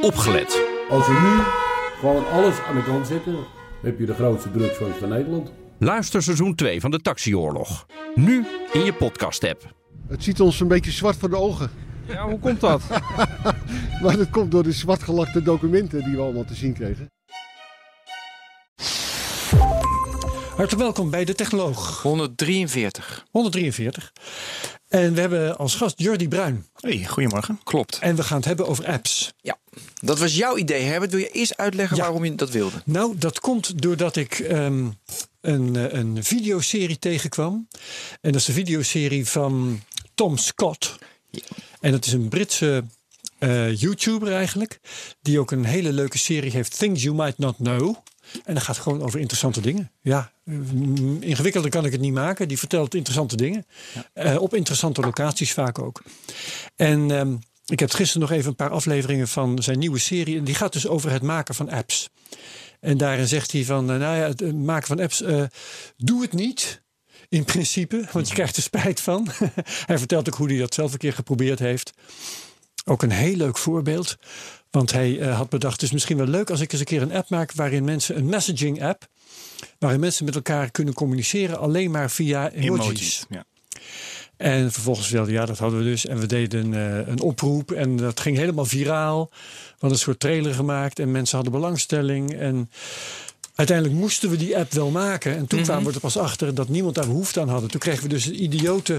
opgelet. Als we nu gewoon alles aan de kant zetten, heb je de grootste drugsfans van Nederland. Luister seizoen 2 van de Taxioorlog. Nu in je podcast-app. Het ziet ons een beetje zwart voor de ogen. Ja, hoe komt dat? Maar dat komt door de zwartgelakte documenten die we allemaal te zien kregen. Hartelijk welkom bij De Technoloog 143. 143. En we hebben als gast Jordi Bruin. Hey, goedemorgen. Klopt. En we gaan het hebben over apps. Ja, dat was jouw idee, Herbert. Wil je eerst uitleggen Ja. waarom je dat wilde? Nou, dat komt doordat ik ehm, een, eh, een videoserie tegenkwam. En dat is de videoserie van Tom Scott. En dat is een Britse eh, YouTuber eigenlijk. Die ook een hele leuke serie heeft, Things You Might Not Know. En dat gaat gewoon over interessante dingen. Ja, mm, ingewikkelder kan ik het niet maken. Die vertelt interessante dingen. Eh, op interessante locaties vaak ook. En ehm, ik heb gisteren nog even een paar afleveringen van zijn nieuwe serie. En die gaat dus over het maken van apps. En daarin zegt hij van, eh, nou ja, het eh, maken van apps, eh, doe het niet. In principe, want je krijgt er spijt van. hij vertelt ook hoe hij dat zelf een keer geprobeerd heeft. Ook een heel leuk voorbeeld. Want hij eh, had bedacht, het is misschien wel leuk als ik eens een keer een app maak waarin mensen, een messaging app, waarin mensen met elkaar kunnen communiceren alleen maar via emojis. Ja. En vervolgens wilde, ja, dat hadden we dus. En we deden eh, een oproep en dat ging helemaal viraal. We hadden een soort trailer gemaakt en mensen hadden belangstelling. En uiteindelijk moesten we die app wel maken. En toen kwamen we er pas achter dat niemand daar behoefte aan had. Toen kregen we dus een idiote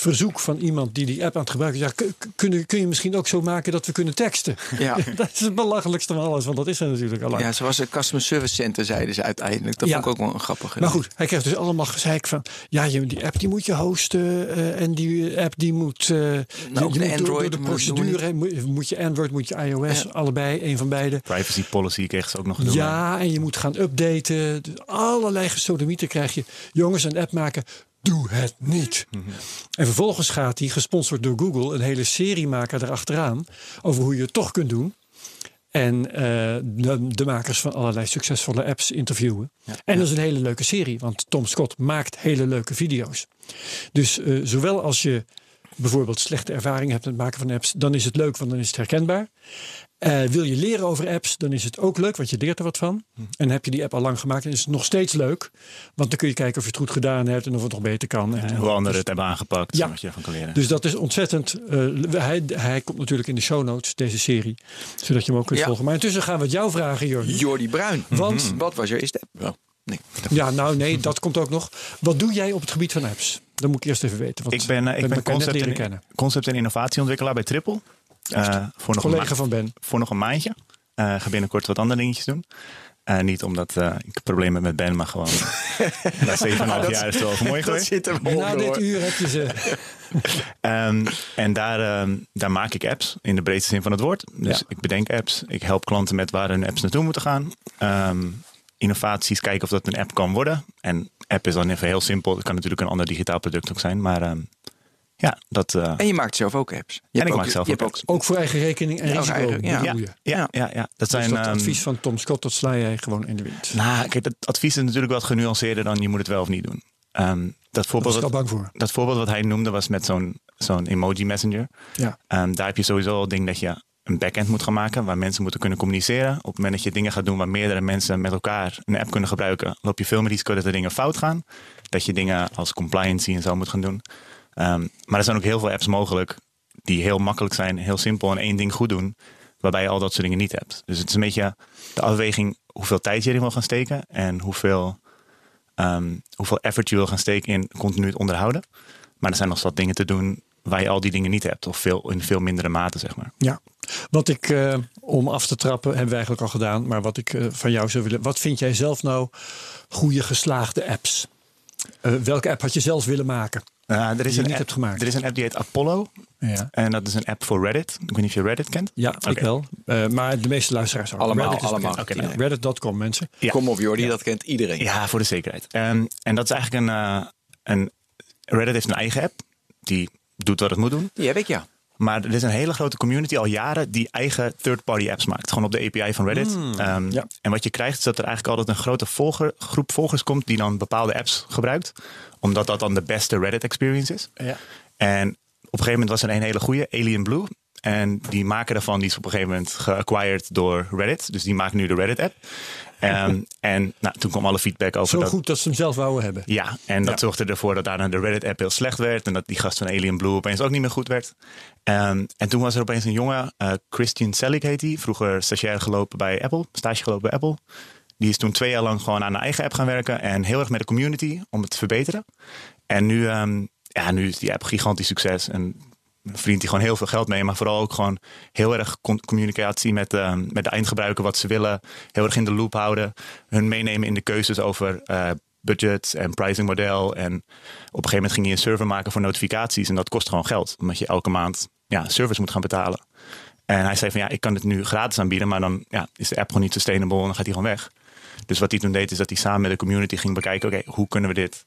verzoek van iemand die die app aan het gebruiken is. Ja, kun, kun, je misschien ook zo maken dat we kunnen teksten? Ja. dat is het belachelijkste van alles, want dat is er natuurlijk al lang. Ja, zoals een customer service center zeiden ze uiteindelijk. Dat Ja. vond ik ook wel een grappige. Maar goed, hij kreeg dus allemaal gezeik van... ja, je, die app die moet je hosten... eh, en die app die moet... eh, je, Nou, ook je de moet door- door, Android de procedure... Moet, moet je Android, moet je iOS, Ja. allebei, een van beide. Privacy policy kregen ze ook nog. Ja, en je moet gaan updaten. Dus allerlei gesodemieten krijg je. Jongens, een app maken... Doe het niet. En vervolgens gaat hij, gesponsord door Google, een hele serie maken erachteraan over hoe je het toch kunt doen. En eh, de, de makers van allerlei succesvolle apps interviewen. En dat is een hele leuke serie, want Tom Scott maakt hele leuke video's. Dus eh, zowel als je bijvoorbeeld slechte ervaring hebt met het maken van apps, dan is het leuk, want dan is het herkenbaar. Eh, wil je leren over apps, dan is het ook leuk, want je leert er wat van. En heb je die app al lang gemaakt, dan is het nog steeds leuk. Want dan kun je kijken of je het goed gedaan hebt en of het nog beter kan. En, Hoe anderen het hebben aangepakt, Ja. wat je ervan kan leren. dus dat is ontzettend. eh, hij, hij komt natuurlijk in de show notes, deze serie. Zodat je hem ook kunt Ja. volgen. Maar intussen gaan we het jou vragen, Jordi. Jordi Bruin. Want- Wat was je eerste app? Wel, nee. Ja, nou nee, dat komt ook nog. Wat doe jij op het gebied van apps? Dat moet ik eerst even weten. Want ik ben, eh, ik ben concept, en, kennen. concept en innovatieontwikkelaar bij Triple. Eh, voor, nog een Collega ma- van Ben. voor nog een maandje. Eh ga binnenkort wat andere dingetjes doen. Eh, niet omdat eh, ik problemen heb met Ben, maar gewoon... na 7,5 jaar is het wel mooi Dat geweest. zit er Na dit uur heb je ze. Ehm, en daar, ehm, daar maak ik apps in de breedste zin van het woord. Dus Ja. ik bedenk apps. Ik help klanten met waar hun apps naartoe moeten gaan. Ehm, innovaties, kijken of dat een app kan worden. En app is dan even heel simpel. Het kan natuurlijk een ander digitaal product ook zijn. Maar ehm, ja, dat... eh, En je maakt zelf ook apps. Je ik hebt maak zelf je ook apps. Ook voor eigen rekening en Ja, risico. eigen- ja. ja, ja, ja, ja, dat zijn... Dus dat ehm, advies van Tom Scott, dat sla jij gewoon in de wind. Nou, kijk, het advies is natuurlijk wat genuanceerder dan je moet het wel of niet doen. Ehm, dat, voorbeeld was ik al wat, bang voor. dat voorbeeld wat hij noemde was met zo'n zo'n emoji messenger. Ja. Ehm, daar heb je sowieso al het ding dat je een backend moet gaan maken waar mensen moeten kunnen communiceren. Op het moment dat je dingen gaat doen waar meerdere mensen met elkaar een app kunnen gebruiken, loop je veel meer risico dat er dingen fout gaan. Dat je dingen als compliancy en zo moet gaan doen. Ehm, maar er zijn ook heel veel apps mogelijk die heel makkelijk zijn, heel simpel en één ding goed doen, waarbij je al dat soort dingen niet hebt. Dus het is een beetje de afweging hoeveel tijd je erin wil gaan steken en hoeveel, ehm, hoeveel effort je wil gaan steken in continu het onderhouden. Maar er zijn nog wat dingen te doen waar je al die dingen niet hebt. Of veel, in veel mindere mate, zeg maar. Ja, wat ik, eh, om af te trappen, hebben we eigenlijk al gedaan. Maar wat ik eh, van jou zou willen. Wat vind jij zelf nou goede geslaagde apps? Eh, welke app had je zelf willen maken? Uh, er, Die is je een niet app, hebt gemaakt. er is een app die heet Apollo. Ja, En dat is een app voor Reddit. Ik weet niet of je Reddit kent. ja ik wel. Eh, maar de meeste luisteraars ook. Allemaal, Reddit is allemaal. bekend. Oké, Ja, nou. Reddit.com mensen. Ja. Kom op Jordi, dat kent iedereen. Ja, voor de zekerheid. Ehm, en dat is eigenlijk een, eh, een... Reddit heeft een eigen app. Die doet wat het moet doen. Die heb ik, ja. Maar er is een hele grote community al jaren die eigen third-party apps maakt. Gewoon op de API van Reddit. Ehm, ja. En wat je krijgt is dat er eigenlijk altijd een grote volger, groep volgers komt die dan bepaalde apps gebruikt. Omdat dat dan de beste Reddit experience is. Ja. En op een gegeven moment was er een hele goede, Alien Blue. En die maker daarvan die is op een gegeven moment geacquired door Reddit. Dus die maakt nu de Reddit-app. Ehm, en nou, toen kwam alle feedback over Zo dat... goed dat ze hem zelf wouden hebben. Ja, en dat Ja. zorgde ervoor dat daarna de Reddit-app heel slecht werd. En dat die gast van Alien Blue opeens ook niet meer goed werd. Ehm, en toen was er opeens een jongen, eh, Christian Selig heet hij. Vroeger stagiair gelopen bij Apple, stage gelopen bij Apple. Die is toen twee jaar lang gewoon aan een eigen app gaan werken. En heel erg met de community om het te verbeteren. En nu, ehm, ja, nu is die app gigantisch succes. En verdient hij gewoon heel veel geld mee. Maar vooral ook gewoon heel erg communicatie met, ehm, met de eindgebruiker. Wat ze willen. Heel erg in de loop houden. Hun meenemen in de keuzes over eh, budget en pricing model. En op een gegeven moment ging hij een server maken voor notificaties. En dat kost gewoon geld. Omdat je elke maand ja, servers moet gaan betalen. En hij zei van ja, ik kan het nu gratis aanbieden. Maar dan ja, is de app gewoon niet sustainable. En dan gaat hij gewoon weg. Dus wat hij toen deed is dat hij samen met de community ging bekijken. Oké, hoe kunnen we dit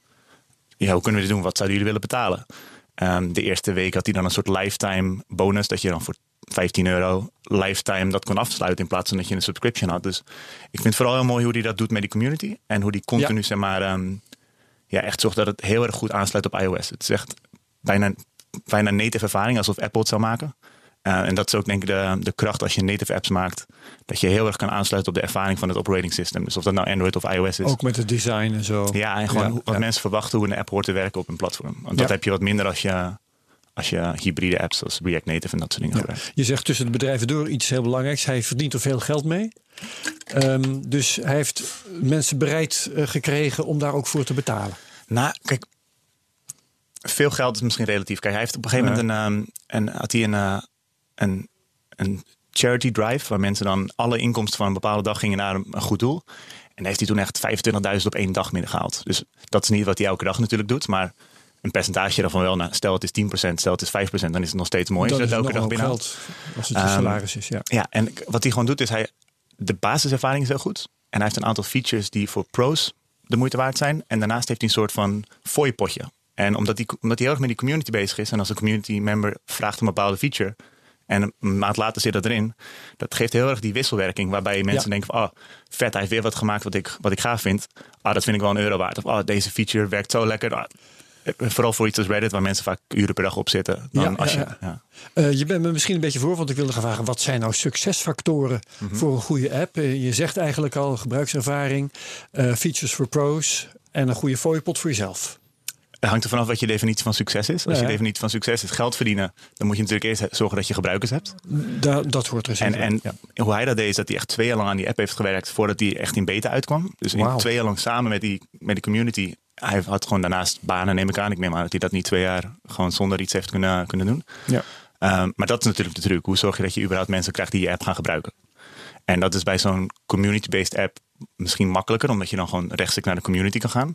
ja, hoe kunnen we dit doen? Wat zouden jullie willen betalen? Ehm, de eerste week had hij dan een soort lifetime bonus. Dat je dan voor 15 euro lifetime dat kon afsluiten. In plaats van dat je een subscription had. Dus ik vind het vooral heel mooi hoe hij dat doet met die community. En hoe die continu Ja. zeg maar, ehm, ja, echt zorgt dat het heel erg goed aansluit op iOS. Het is echt bijna, bijna native ervaring. Alsof Apple het zou maken. Eh, en dat is ook denk ik de, de kracht als je native apps maakt. Dat je heel erg kan aansluiten op de ervaring van het operating system. Dus of dat nou Android of iOS is. Ook met het design en zo. Ja, en gewoon Ja, wat ja. mensen verwachten hoe een app hoort te werken op een platform. Want dat Ja. heb je wat minder als je, als je hybride apps zoals React Native en dat soort dingen gebruikt. Je zegt tussen de bedrijven door iets heel belangrijks. Hij verdient er veel geld mee. Ehm, dus hij heeft mensen bereid eh, gekregen om daar ook voor te betalen. Nou, kijk, veel geld is misschien relatief. Kijk, hij heeft op een gegeven moment een, um, een, had hij een, eh, een, een charity drive waar mensen dan alle inkomsten van een bepaalde dag gingen naar een, goed doel. En heeft hij toen echt 25.000 op één dag binnengehaald. Dus dat is niet wat hij elke dag natuurlijk doet, maar een percentage daarvan wel. Nou, stel het is 10%, stel het is 5%, dan is het nog steeds mooi. Dan als is dat elke dag binnenhaalt. geld als het je Ehm, salaris is. Ja. Ja, en wat hij gewoon doet is hij. De basiservaring is heel goed. En hij heeft een aantal features die voor pros de moeite waard zijn. En daarnaast heeft hij een soort van fooipotje. En omdat hij, omdat hij heel erg met die community bezig is. En als een community member vraagt een bepaalde feature. En een maand later zit dat erin. Dat geeft heel erg die wisselwerking. Waarbij mensen Ja. denken van, oh, vet, hij heeft weer wat gemaakt wat ik, wat ik gaaf vind. Ah, dat vind ik wel een euro waard. Of, oh, deze feature werkt zo lekker. Ah, vooral voor iets als Reddit, waar mensen vaak uren per dag op zitten. Dan Ja, als je, ja, ja. Eh, je bent me misschien een beetje voor, want ik wilde gaan vragen: wat zijn nou succesfactoren Mhm. voor een goede app? Eh, je zegt eigenlijk al gebruikservaring, eh, features voor pros en een goede fooiepot voor jezelf. Het hangt er vanaf wat je definitie van succes is. Als Ja, je definitie van succes is geld verdienen, dan moet je natuurlijk eerst zorgen dat je gebruikers hebt. Da- dat hoort er En, en ja. hoe hij dat deed, is dat hij echt twee jaar lang aan die app heeft gewerkt voordat hij echt in beta uitkwam. Dus in twee jaar lang samen met die, met die community. Hij had gewoon daarnaast banen, neem ik aan. Ik neem aan dat hij dat niet twee jaar gewoon zonder iets heeft kunnen, kunnen doen. Ja. Ehm, maar dat is natuurlijk de truc. Hoe zorg je dat je überhaupt mensen krijgt die je app gaan gebruiken? En dat is bij zo'n community-based app misschien makkelijker, omdat je dan gewoon rechtstreeks naar de community kan gaan.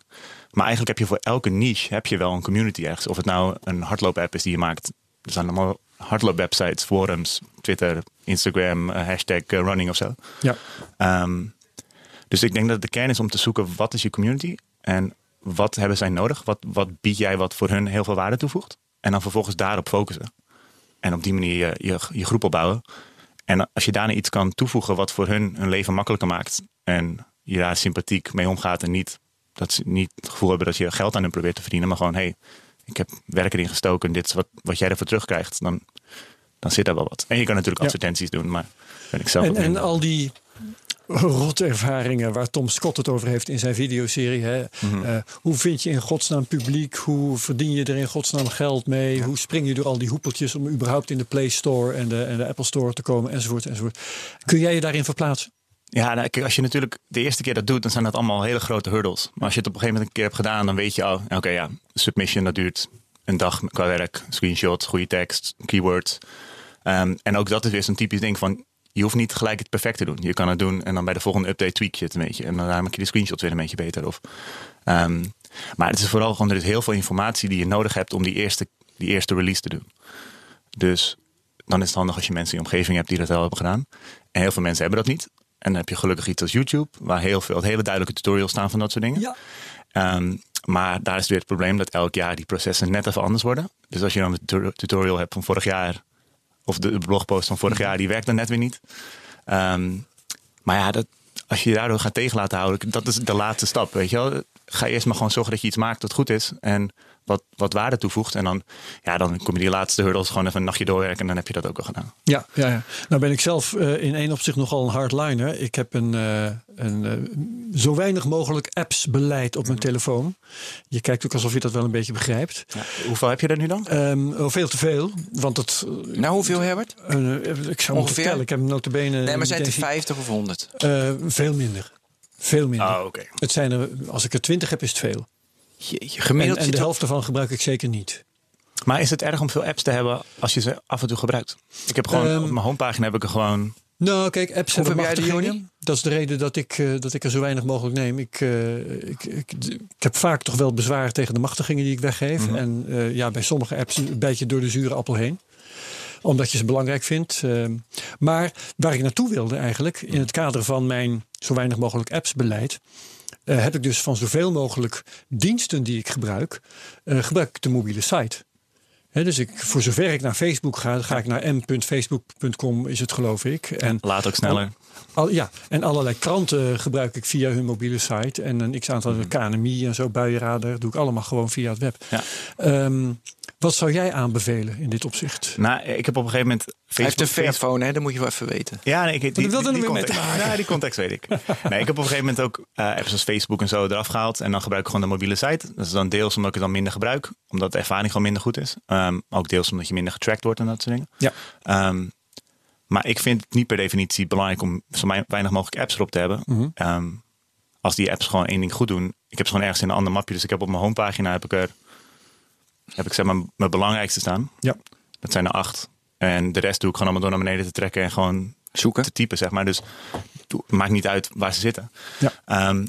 Maar eigenlijk heb je voor elke niche heb je wel een community ergens. Of het nou een hardloop-app is die je maakt. Er zijn allemaal hardloop-websites, forums, Twitter, Instagram, eh, hashtag eh, running of zo. Ja. Ehm, dus ik denk dat de kern is om te zoeken wat is je community en wat hebben zij nodig? Wat, wat bied jij wat voor hun heel veel waarde toevoegt? En dan vervolgens daarop focussen. En op die manier je, je, je groep opbouwen. En als je daarna iets kan toevoegen wat voor hun hun leven makkelijker maakt. En je daar sympathiek mee omgaat. En niet dat ze niet het gevoel hebben dat je geld aan hen probeert te verdienen. Maar gewoon, hé, hey, ik heb werk erin gestoken. Dit is wat, wat jij ervoor terugkrijgt. Dan, dan zit daar wel wat. En je kan natuurlijk Ja. advertenties doen. Maar ben ik zelf En, en al die rotervaringen waar Tom Scott het over heeft in zijn videoserie. Hè? Mhm. Eh, hoe vind je in godsnaam publiek? Hoe verdien je er in godsnaam geld mee? Hoe spring je door al die hoepeltjes om überhaupt in de Play Store en de, en de Apple Store te komen? Enzovoort, enzovoort. Kun jij je daarin verplaatsen? Ja, nou, kijk, als je natuurlijk de eerste keer dat doet, dan zijn dat allemaal hele grote hurdles. Maar als je het op een gegeven moment een keer hebt gedaan, dan weet je al, oké, ja, submission, dat duurt een dag qua werk, screenshot, goede tekst, keywords. Ehm, en ook dat is weer zo'n typisch ding van, je hoeft niet gelijk het perfect te doen. Je kan het doen en dan bij de volgende update tweak je het een beetje. En dan maak je de screenshots weer een beetje beter. Of, ehm, maar het is vooral gewoon, er is heel veel informatie die je nodig hebt om die eerste, die eerste release te doen. Dus dan is het handig als je mensen in je omgeving hebt die dat wel hebben gedaan. En heel veel mensen hebben dat niet. En dan heb je gelukkig iets als YouTube, waar heel veel hele duidelijke tutorials staan van dat soort dingen. Ja. Ehm, maar daar is weer het probleem dat elk jaar die processen net even anders worden. Dus als je dan een tutor- tutorial hebt van vorig jaar, of de blogpost van vorig jaar, die werkt dan net weer niet. Ehm, maar ja, dat, als je je daardoor gaat tegen laten houden, dat is de laatste stap. Weet je wel? Ga eerst maar gewoon zorgen dat je iets maakt dat goed is. En wat, wat waarde toevoegt. En dan, ja, dan kom je die laatste hurdles gewoon even een nachtje doorwerken en dan heb je dat ook al gedaan. Ja, ja, ja. Nou ben ik zelf eh, in één opzicht nogal een hardliner. Ik heb een, eh, een eh, zo weinig mogelijk apps beleid op mijn telefoon. Je kijkt ook alsof je dat wel een beetje begrijpt. Ja, hoeveel heb je er nu dan? Ehm, oh, veel te veel, want het... Nou, hoeveel, Herbert? ik zou Ongeveer? vertellen, ik heb notabene... Nee, maar zijn het denk ik, 50 of 100? eh, veel minder. Veel minder. Oh, oké. Het zijn er, als ik er twintig heb, is het veel. Jeetje, gemiddeld en de helft ervan gebruik ik zeker niet. Maar is het erg om veel apps te hebben als je ze af en toe gebruikt? Ik heb gewoon Ehm, op mijn homepagina heb ik er gewoon. Nou, kijk, apps hebben heb jij? Dat is de reden dat ik, eh, dat ik er zo weinig mogelijk neem. Ik, eh, ik, ik, ik heb vaak toch wel bezwaar tegen de machtigingen die ik weggeef. En eh, ja, bij sommige apps een beetje door de zure appel heen omdat je ze belangrijk vindt. Ehm, maar waar ik naartoe wilde eigenlijk, in het kader van mijn zo weinig mogelijk apps beleid, eh, heb ik dus van zoveel mogelijk diensten die ik gebruik, eh, gebruik ik de mobiele site. Dus ik, voor zover ik naar Facebook ga, ga ik naar m.facebook.com is het geloof ik. En Laat ook sneller. al, ja, en allerlei kranten gebruik ik via hun mobiele site. En een x-aantal KNMI en zo, buienradar, doe ik allemaal gewoon via het web. Ja. Ehm, wat zou jij aanbevelen in dit opzicht? Nou, ik heb op een gegeven moment. Hij heeft een Facebook- Fairphone, hè? Dat moet je wel even weten. Ja, nee, ik, die, die, nou mee te context, maken? Ja, die context weet ik. Nee, ik heb op een gegeven moment ook eh, apps als Facebook en zo eraf gehaald. En dan gebruik ik gewoon de mobiele site. Dat is dan deels omdat ik het dan minder gebruik. Omdat de ervaring gewoon minder goed is. Ehm, ook deels omdat je minder getracked wordt en dat soort dingen. Ja. Ehm, maar ik vind het niet per definitie belangrijk om zo weinig mogelijk apps erop te hebben. Mhm. Ehm, als die apps gewoon één ding goed doen. Ik heb ze gewoon ergens in een ander mapje. Dus ik heb op mijn homepagina heb ik er heb ik zeg maar mijn belangrijkste staan. Ja. Dat zijn er acht. En de rest doe ik gewoon allemaal door naar beneden te trekken en gewoon Zoeken. te typen, zeg maar. Dus het maakt niet uit waar ze zitten. Ja. Ehm,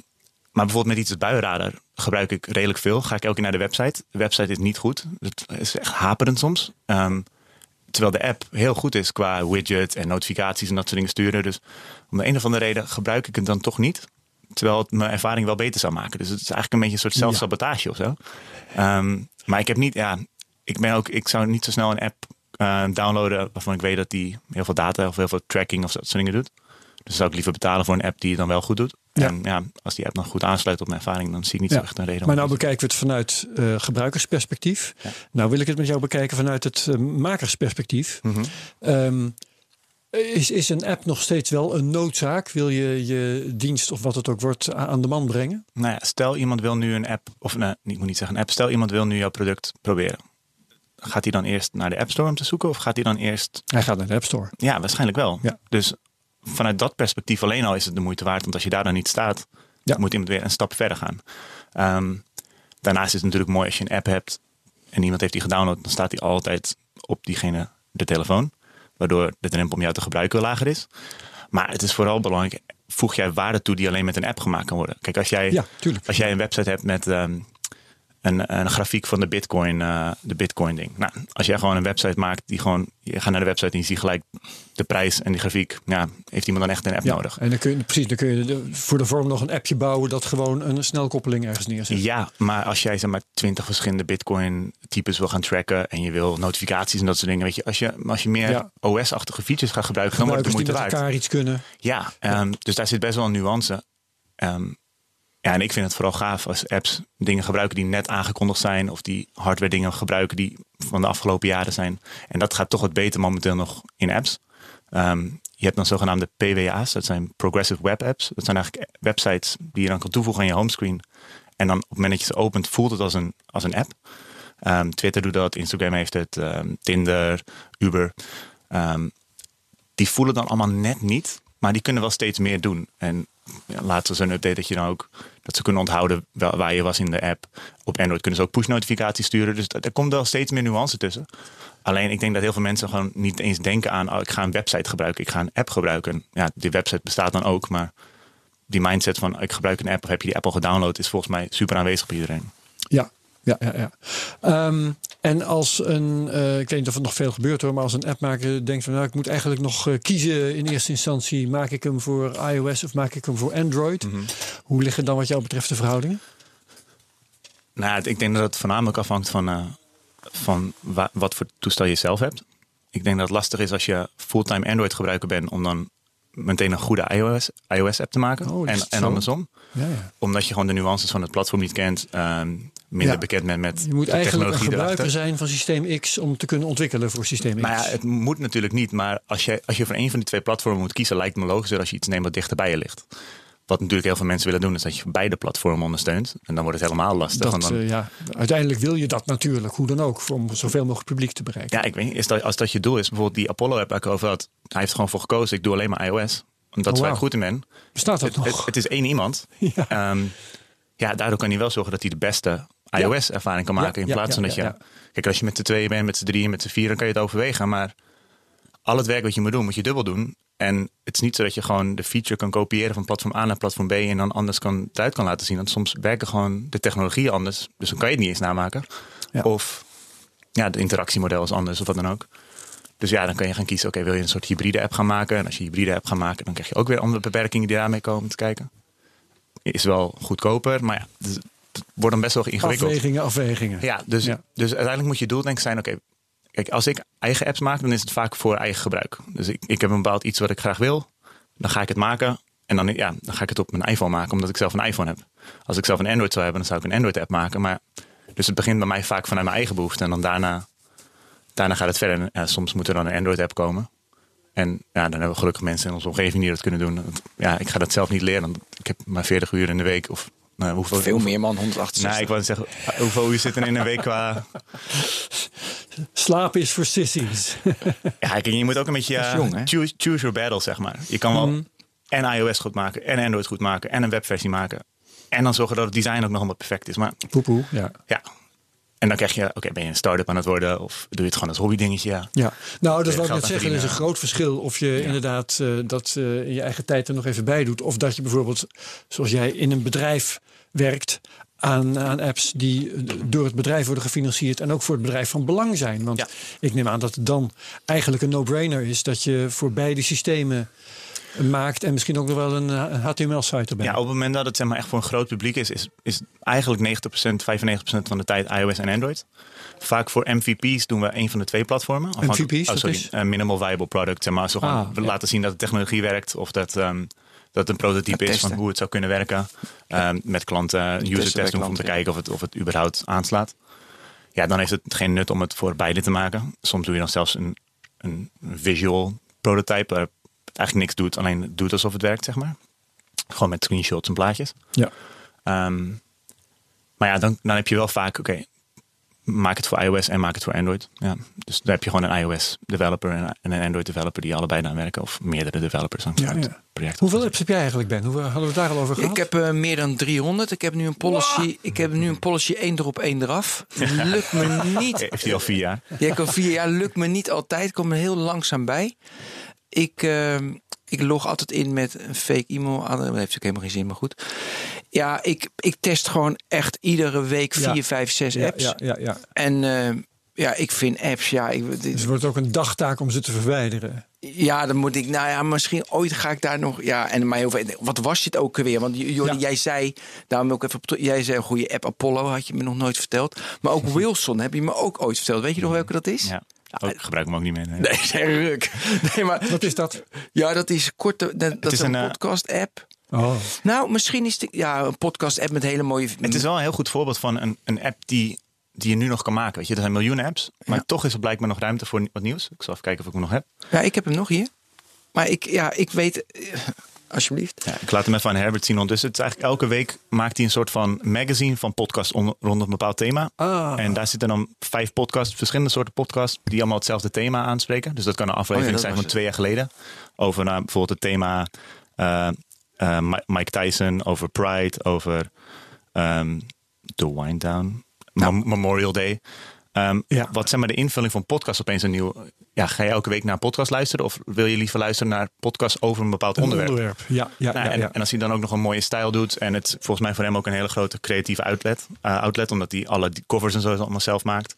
maar bijvoorbeeld met iets als buienradar gebruik ik redelijk veel. Ga ik elke keer naar de website. De website is niet goed. Het is echt haperend soms. Ehm, terwijl de app heel goed is qua widget en notificaties en dat soort dingen sturen. Dus om de een of andere reden gebruik ik het dan toch niet. Terwijl het mijn ervaring wel beter zou maken. Dus het is eigenlijk een beetje een soort zelfsabotage of zo. Ehm, maar ik heb niet, ja, ik ben ook, ik zou niet zo snel een app eh, downloaden waarvan ik weet dat die heel veel data of heel veel tracking of dat soort dingen doet. Dus zou ik liever betalen voor een app die het dan wel goed doet. Ja. En ja, als die app dan goed aansluit op mijn ervaring, dan zie ik niet Ja. zo echt een reden. Maar nou bekijken we het vanuit eh, gebruikersperspectief. Ja. Nou wil ik het met jou bekijken vanuit het eh, makersperspectief. Mhm. Ehm, is, is een app nog steeds wel een noodzaak? Wil je je dienst of wat het ook wordt aan de man brengen? Nou ja, stel iemand wil nu een app, of nee, ik moet niet zeggen een app, stel iemand wil nu jouw product proberen. Gaat hij dan eerst naar de App Store om te zoeken of gaat hij dan eerst Hij gaat naar de App Store. Ja, waarschijnlijk wel. Ja. Dus vanuit dat perspectief alleen al is het de moeite waard. Want als je daar dan niet staat, Ja. moet iemand weer een stap verder gaan. Ehm, daarnaast is het natuurlijk mooi als je een app hebt en iemand heeft die gedownload, dan staat die altijd op diegene de telefoon. Waardoor de drempel om jou te gebruiken lager is. Maar het is vooral belangrijk, voeg jij waarde toe die alleen met een app gemaakt kan worden. Kijk, als jij, Ja, als jij een website hebt met ehm, een, een grafiek van de Bitcoin, eh, de Bitcoin ding. Nou, als jij gewoon een website maakt die gewoon, je gaat naar de website en je ziet gelijk de prijs en die grafiek. Ja, heeft iemand dan echt een app Ja, nodig? En dan kun je, precies, dan kun je de- voor de vorm nog een appje bouwen dat gewoon een snelkoppeling ergens neerzet. Ja, maar als jij zeg maar twintig verschillende Bitcoin types wil gaan tracken en je wil notificaties en dat soort dingen, weet je, als je, als je meer Ja. OS-achtige features gaat gebruiken, dan wordt het de moeite waard. elkaar iets kunnen. Ja, ehm, dus daar zit best wel een nuance. Ehm, ja, en ik vind het vooral gaaf als apps dingen gebruiken die net aangekondigd zijn. Of die hardware dingen gebruiken die van de afgelopen jaren zijn. En dat gaat toch wat beter momenteel nog in apps. Ehm, je hebt dan zogenaamde PWA's, dat zijn Progressive Web Apps. Dat zijn eigenlijk websites die je dan kan toevoegen aan je homescreen. En dan op het moment dat je ze opent, voelt het als een, als een app. Ehm, Twitter doet dat, Instagram heeft het, ehm, Tinder, Uber. Die voelen dan allemaal net niet, maar die kunnen wel steeds meer doen. En ja, laatst was een update dat je dan ook dat ze kunnen onthouden waar je was in de app. Op Android kunnen ze ook push notificaties sturen. Dus er komt wel steeds meer nuance tussen. Alleen ik denk dat heel veel mensen gewoon niet eens denken aan oh, ik ga een website gebruiken, ik ga een app gebruiken. Ja, die website bestaat dan ook, maar die mindset van ik gebruik een app of heb je die app al gedownload is volgens mij super aanwezig bij iedereen. Ja, ja, ja. ja. Ehm, en als een, eh, ik weet niet of het nog veel gebeurt hoor, maar als een appmaker denkt van nou ik moet eigenlijk nog eh, kiezen in eerste instantie, maak ik hem voor iOS of maak ik hem voor Android? Hoe liggen dan wat jou betreft de verhoudingen? Nou, ik denk dat het voornamelijk afhangt van, eh, van wa- wat voor toestel je zelf hebt. Ik denk dat het lastig is als je fulltime Android gebruiker bent om dan meteen een goede iOS, iOS app te maken. Oh, en, en andersom. Ja, ja. Omdat je gewoon de nuances van het platform niet kent. ehm, minder Ja. bekend bent met Je moet eigenlijk een gebruiker erachter. zijn van systeem X om te kunnen ontwikkelen voor systeem X. Maar ja, het moet natuurlijk niet. Maar als je, als je voor een van die twee platformen moet kiezen, lijkt me logischer als je iets neemt wat dichter bij je ligt. Wat natuurlijk heel veel mensen willen doen, is dat je beide platformen ondersteunt. En dan wordt het helemaal lastig. dat, dan, eh, ja, uiteindelijk wil je dat natuurlijk, hoe dan ook, om zoveel mogelijk publiek te bereiken. ja, ik weet niet. Is dat, als dat je doel is, bijvoorbeeld die Apollo-app waar ik over had. Hij heeft gewoon voor gekozen, ik doe alleen maar iOS. Omdat Oh, waar ik wauw. goed in ben. Bestaat dat Het, nog? het, het is één iemand. Ja. Ehm, ja, daardoor kan hij wel zorgen dat hij de beste iOS-ervaring kan Ja, maken. in plaats van dat je... Kijk, als je met z'n tweeën bent, met z'n drieën, met z'n vieren, dan kan je het overwegen. Maar al het werk wat je moet doen, moet je dubbel doen. En het is niet zo dat je gewoon de feature kan kopiëren van platform A naar platform B en dan anders kan, eruit kan laten zien. Want soms werken gewoon de technologieën anders. Dus dan kan je het niet eens namaken. Ja. Of ja, de interactiemodel is anders of wat dan ook. Dus ja, dan kan je gaan kiezen, oké, wil je een soort hybride app gaan maken? En als je een hybride app gaat maken, dan krijg je ook weer andere beperkingen die daarmee komen te kijken. Is wel goedkoper, maar ja, het het wordt dan best wel ingewikkeld. Afwegingen, afwegingen. Ja, dus, Ja. dus uiteindelijk moet je doel denk ik zijn, oké, kijk, als ik eigen apps maak, dan is het vaak voor eigen gebruik. Dus ik, ik heb een bepaald iets wat ik graag wil, dan ga ik het maken en dan, ja, dan ga ik het op mijn iPhone maken, omdat ik zelf een iPhone heb. Als ik zelf een Android zou hebben, dan zou ik een Android app maken, maar dus het begint bij mij vaak vanuit mijn eigen behoefte en dan daarna, daarna gaat het verder. Ja, soms moet er dan een Android app komen. En ja, dan hebben we gelukkig mensen in onze omgeving die dat kunnen doen. Ja, ik ga dat zelf niet leren. Ik heb maar 40 uur in de week. Of nou, hoeveel, Veel meer man, 168. Nee, ik wou zeggen, hoeveel uur zitten er in een week qua... Slapen is voor sissies. Ja, je moet ook een beetje eh, jong, choose, choose your battle, zeg maar. Je kan wel Mhm. en iOS goed maken, en Android goed maken, en een webversie maken. En dan zorgen dat het design ook nog allemaal perfect is. Maar Poepoe, ja. ja, en dan krijg je, oké, ben je een start-up aan het worden? Of doe je het gewoon als hobbydingetje? Ja. Ja, nou, dat je wil ik net zeggen. Er is een groot verschil of je inderdaad eh, dat eh, in je eigen tijd er nog even bij doet. Of dat je bijvoorbeeld, zoals jij, in een bedrijf werkt aan, aan apps die eh, door het bedrijf worden gefinancierd en ook voor het bedrijf van belang zijn. Want Ja. ik neem aan dat het dan eigenlijk een no-brainer is dat je voor beide systemen maakt en misschien ook nog wel een, een HTML-site erbij. Ja, op het moment dat het zeg maar, echt voor een groot publiek is, is, is eigenlijk 90%, 95% van de tijd iOS en Android. Vaak voor MVP's doen we een van de twee platformen. MVP's, oh, dat sorry, is? eh, minimal viable product. Zeg maar, zo gewoon Ah, we ja. laten zien dat de technologie werkt of dat, ehm, dat het een prototype is van hoe het zou kunnen werken. Ehm, met klanten een user Testen bij test doen om te ja. kijken of het, of het überhaupt aanslaat. Ja, dan heeft het geen nut om het voor beide te maken. Soms doe je dan zelfs een, een visual prototype het eigenlijk niks doet, alleen doet alsof het werkt, zeg maar. Gewoon met screenshots en plaatjes. Ja. Ehm, maar ja, dan, dan heb je wel vaak, oké, maak het voor iOS en maak het voor Android. Ja, dus dan heb je gewoon een iOS developer en en een Android developer die allebei aan werken. Of meerdere developers aan Ja, het ja. project. Hoeveel apps heb jij eigenlijk, Ben? Hoe hadden we het daar al over gehad? Ik heb eh, meer dan 300. Ik heb nu een policy. Ik heb nu een policy één erop, één eraf. Lukt me niet. Heeft hij al vier jaar? Ja, ik al vier jaar lukt me niet altijd. Kom er heel langzaam bij. Ik, eh, ik log altijd in met een fake e-mail. Dat heeft ook helemaal geen zin, maar goed. Ja, ik, ik test gewoon echt iedere week Ja. vier, vijf, zes apps. ja, ja, ja. En eh, ja, ik vind apps, ja, ik, Dus het wordt ook een dagtaak om ze te verwijderen. ja, dan moet ik, nou ja, misschien ooit ga ik daar nog, ja, en maar heel veel, wat was dit ook weer? Want Jordi, Ja. jij zei, daarom ook even, op terug- jij zei een goede app Apollo, had je me nog nooit verteld. Maar ook Wilson heb je me ook ooit verteld. Weet je nog welke dat is? Ja. Oh, ik gebruik hem ook niet meer. nee. Nee, zeg ruk. Nee, maar Wat is dat? ja, dat is korte, dat, dat is een, een, eh, podcast app. Oh, Nou, misschien is het ja, een podcast app met hele mooie. Het is wel een heel goed voorbeeld van een, een app die, die je nu nog kan maken. Weet je, er zijn miljoenen apps, maar Ja. toch is er blijkbaar nog ruimte voor wat nieuws. Ik zal even kijken of ik hem nog heb. Ja, ik heb hem nog hier. Maar ik, ja, ik weet, alsjeblieft. Ja, ik laat hem even aan Herbert zien ondertussen. Het is eigenlijk elke week maakt hij een soort van magazine van podcast on- rond een bepaald thema. Ah. En daar zitten dan vijf podcasts, verschillende soorten podcasts, die allemaal hetzelfde thema aanspreken. Dus dat kan een aflevering dat zijn van twee jaar geleden. Over nou, bijvoorbeeld het thema eh, eh, Mi- Mike Tyson, over Pride, over ehm The Wind Down, Mem- Memorial Day. Ehm, Ja. Wat zeg maar de invulling van podcast opeens een nieuw... Ja, ga je elke week naar een podcast luisteren? Of wil je liever luisteren naar podcasts over een bepaald een onderwerp? onderwerp. Ja, ja, Nou, ja, en, ja. en als hij dan ook nog een mooie stijl doet. En het volgens mij voor hem ook een hele grote creatieve outlet. eh, outlet omdat hij alle covers en zo allemaal zelf maakt.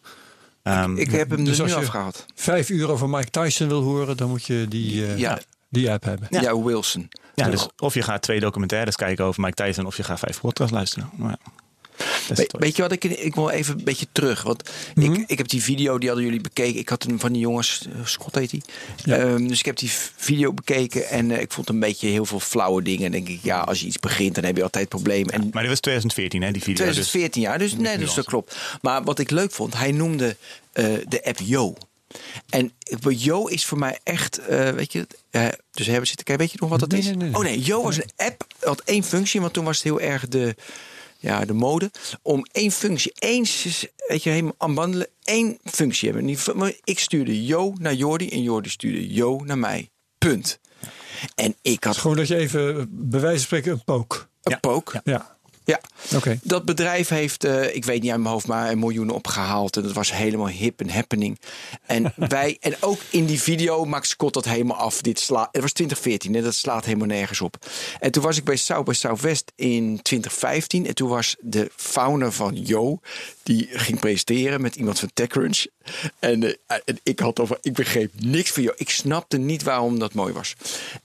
Ehm, Ik heb hem Dus er als nu je- afgehaald. Vijf uur over Mike Tyson wil horen, dan moet je die, eh, Ja. die app hebben. Ja, Wilson. ja, dus of je gaat twee documentaires kijken over Mike Tyson. Of je gaat vijf podcasts luisteren. Maar ja. We- weet je wat, ik, ik wil even een beetje terug. Want Mhm. ik, ik heb die video, die hadden jullie bekeken. Ik had een van die jongens, eh, Scott heet die. Ja. Ehm, dus ik heb die video bekeken en eh, ik vond een beetje heel veel flauwe dingen. Denk ik, ja, als je iets begint, dan heb je altijd problemen. En Maar dit was 2014, hè, die video. dus- 2014 jaar, dus nee, dus dat klopt. Maar wat ik leuk vond, hij noemde eh, de app Yo. En Yo is voor mij echt, weet je, dus hebben zitten kijken, weet je nog wat dat Nee, is? nee, nee. Oh nee, Yo was een app, had één functie, want toen was het heel erg de, ja, de mode. Om één functie, één, weet je, helemaal aanbandelen, één functie hebben. Ik stuurde Yo naar Jordi en Jordi stuurde Yo naar mij. Punt. En ik had Gewoon dat je even, bij wijze van spreken, een pook. een Ja. pook. Ja. Ja, Ja. Dat bedrijf heeft, eh, ik weet niet uit mijn hoofd, maar een miljoen opgehaald. En dat was helemaal hip en happening. En wij, en ook in die video maakt Scott dat helemaal af. Dit slaat, het was 2014 en dat slaat helemaal nergens op. En toen was ik bij South by Southwest in 2015. En toen was de founder van Yo, die ging presenteren met iemand van TechCrunch. En, eh, en ik had over, ik begreep niks van Yo. Ik snapte niet waarom dat mooi was.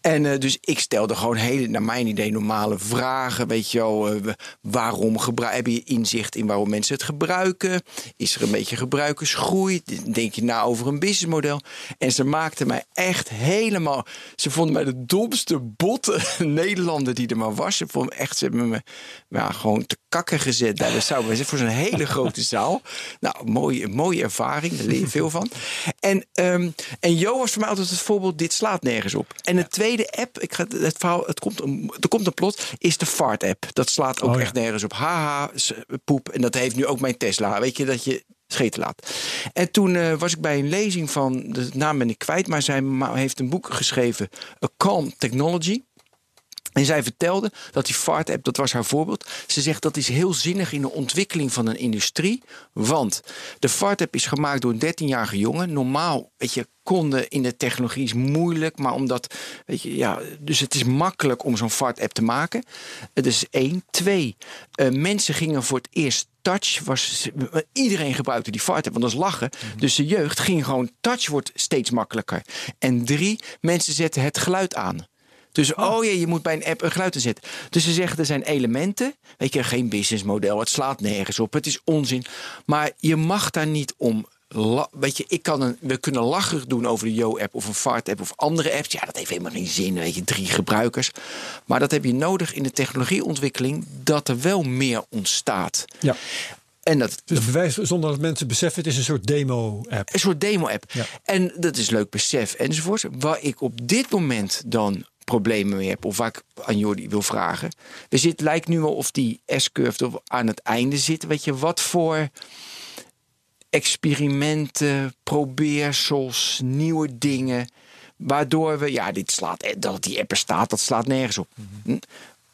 En eh, dus ik stelde gewoon hele, naar mijn idee, normale vragen. Weet je wel, waarom heb je inzicht in waarom mensen het gebruiken? Is er een beetje gebruikersgroei? Denk je na over een businessmodel? En ze maakten mij echt helemaal. Ze vonden mij de domste botte Nederlander die er maar was. Ze vonden echt, ze hebben me ja, gewoon te kakken gezet. Daar zou we voor zo'n hele grote zaal. Nou, mooie, mooie ervaring, daar leer je veel van. En, ehm, en Jo was voor mij altijd het voorbeeld: dit slaat nergens op. En de tweede app, ik ga het verhaal, het komt, er komt een plot, is de Fart app. Dat slaat ook Echt nergens op. Haha, poep. En dat heeft nu ook mijn Tesla. Weet je dat je scheten laat. En toen eh, was ik bij een lezing van, de naam ben ik kwijt, maar zij heeft een boek geschreven, A Calm Technology. En zij vertelde dat die Fart-app, dat was haar voorbeeld. Ze zegt dat is heel zinnig in de ontwikkeling van een industrie. Want de Fart-app is gemaakt door een 13-jarige jongen. Normaal, weet je, konden in de technologie is moeilijk. Maar omdat, weet je, ja, dus het is makkelijk om zo'n Fart-app te maken. Het is één. Twee, eh, mensen gingen voor het eerst touch was iedereen gebruikte die Fart-app, want dat is lachen. Dus de jeugd ging gewoon touch wordt steeds makkelijker. En drie, mensen zetten het geluid aan. Dus oh ja, je moet bij een app een geluid zetten. Dus ze zeggen er zijn elementen. Weet je, geen businessmodel. Het slaat nergens op. Het is onzin. Maar je mag daar niet om. la- Weet je, ik kan een, we kunnen lacherig doen over de Yo-app of een Fart-app of andere apps. Ja, dat heeft helemaal geen zin. Weet je, drie gebruikers. Maar dat heb je nodig in de technologieontwikkeling. Dat er wel meer ontstaat. Ja. En dat, Dus bewijs zonder dat mensen beseffen, het is een soort demo-app. een soort demo-app. Ja. En dat is leuk besef enzovoort. Waar ik op dit moment dan problemen mee heb, of waar ik aan Jordi wil vragen. We zit, lijkt nu wel of die S-curve aan het einde zit. Weet je, wat voor experimenten, probeersels, nieuwe dingen. Waardoor we, ja, dit slaat, eh, dat die app staat, dat slaat nergens op. Hm?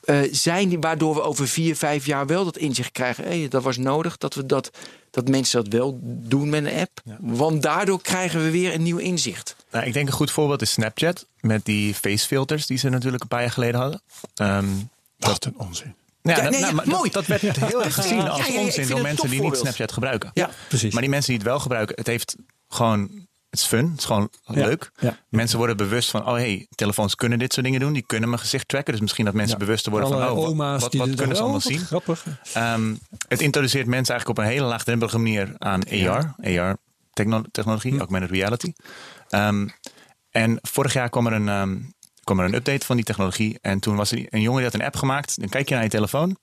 Eh, zijn die waardoor we over vier, vijf jaar wel dat inzicht krijgen. Hé, dat was nodig dat we dat, dat mensen dat wel doen met een app. Want daardoor krijgen we weer een nieuw inzicht. Nou, ik denk een goed voorbeeld is Snapchat. Met die facefilters die ze natuurlijk een paar jaar geleden hadden. Ehm, Wat een onzin. ja, Ja, nou, nee, nou, ja, maar dat- mooi. Dat, werd heel erg gezien als ja, ja, ik onzin door mensen die niet. Snapchat gebruiken. Ja, Precies. Maar die mensen die het wel gebruiken, het heeft gewoon. Het is fun, het is gewoon leuk. ja. Mensen worden bewust van, oh hey, telefoons kunnen dit soort dingen doen. Die kunnen mijn gezicht tracken. Dus misschien dat mensen Ja. bewuster worden van, oh, wat, oma's wat, kunnen ze oh, allemaal wat zien? Grappig. Ehm, het introduceert mensen eigenlijk op een hele laagdrempelige manier aan AR, AR-technologie, augmented reality. Ehm, en vorig jaar kwam er, een, ehm, kwam er een update van die technologie. En toen was er een jongen die had een app gemaakt. Dan kijk je naar je telefoon